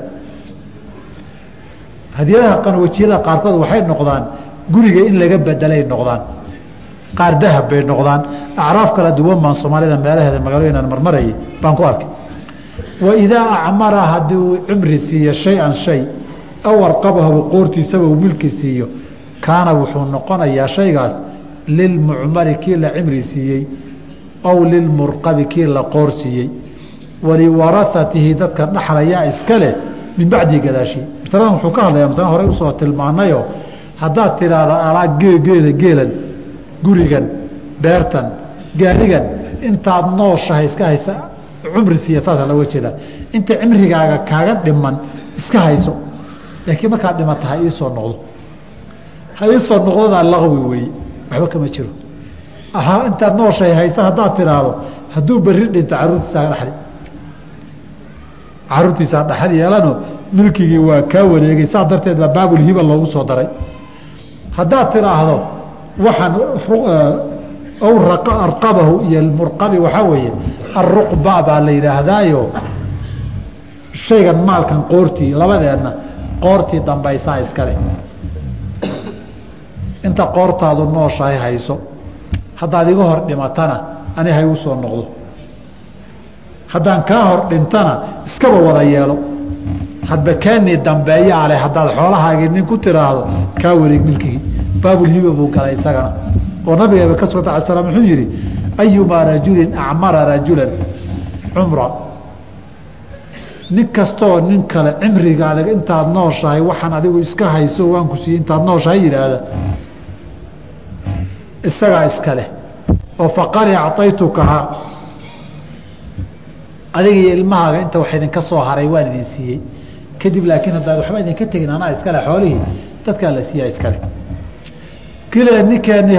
hadiyadaha qanwajiyada qaarkood waxay noqdaan guriga in laga bedelay noqdaan. Qaar dahab bay noqdaan. Acraaf kala duwan baan soomaalida meelaheeda magaalooyinaan marmarayay baan ku arkay. Waidaa acmara haddii uu cimri siiyo shay-an shay aw arqabahu qoortiisaba uu milki siiyo kaana wuxuu noqonayaa shaygaas lilmucmari kii la cimri siiyey aw lilmurqabi kii la qoor siiyey. Waliwarahatihi dadka dhaxlayaa iska leh min bacdii gadaashii masaladan wuxuu ka hadlayaa masala horey u soo tilmaanayo haddaad tidhaahda alaa geegeeda geelan gurigan beertan gaarigan intaad nooshahay iska haysa cumri siiya saasa looga jeedaa inta cimrigaaga kaaga dhiman iska hayso. Laakiin markaad dhimata ha iisoo noqdo. Ha iisoo noqdodaa laqwi weeye waxba kama jiro. Intaad nooshahay haysa haddaad tidhaahdo hadduu berri dhinto caruurtiisaaga dhaxli. Caruurtiisaa dhaxal yeelano milkigii waa kaa wareegay saas darteed baa baabulhiba loogu soo daray. Haddaad tidhaahdo waxaan aw arqabahu iyo murqabi waxaa weeye aruqba baa la yidhaahdaayo. Shaygan maalkan qoortii labadeenna qoortii dambaysaa iskale inta qoortaadu nooshahay hayso haddaad iga hor dhimatana ani ha igu soo noqdo. Haddaan kaa hor dhintana iskaba wada yeelo hadba kaanii dambeeyaa leh haddaad xoolahaagii nin ku tiraahdo kaa wareeg milkigii. Baabulhiba buu galay isagana oo nabigeeba ka suganta ala slam wuxuu yidhi ayumaa rajulin acmara rajulan cumra. Nin kastoo nin kale cimrigaada intaad nooshahay waxaan adigu iska hayso waan ku siiye intaad nooshahay yidhaahda. Isagaa iska leh. Oo faqali acaytukahaa adiga iyo ilmahaaga inta wax idinka soo haray waan idin siiyey kadib laakiin haddaad waxba idinka tegin anaa iskale xoolihii. Dadkaa la siiyaa iskale kile ninkeeni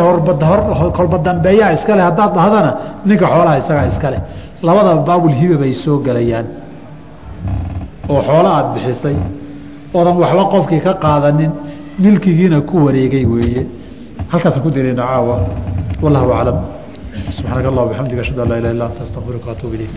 kolba dambeeyaa iskale haddaad dhahdana ninka xoolaha isagaa iskale labadaba baabulhiba bay soo gelayaan. Oo xoolo aad bixisay. Oodan waxba qofkii ka qaadanin milkigiina ku wareegay weeye. Halkaasaan ku dirina caawa. Wallahu aclam. Subxaanaka allah bxamdiga ashhadu an laa ilah illa anta astaqfiruka atuub ilayk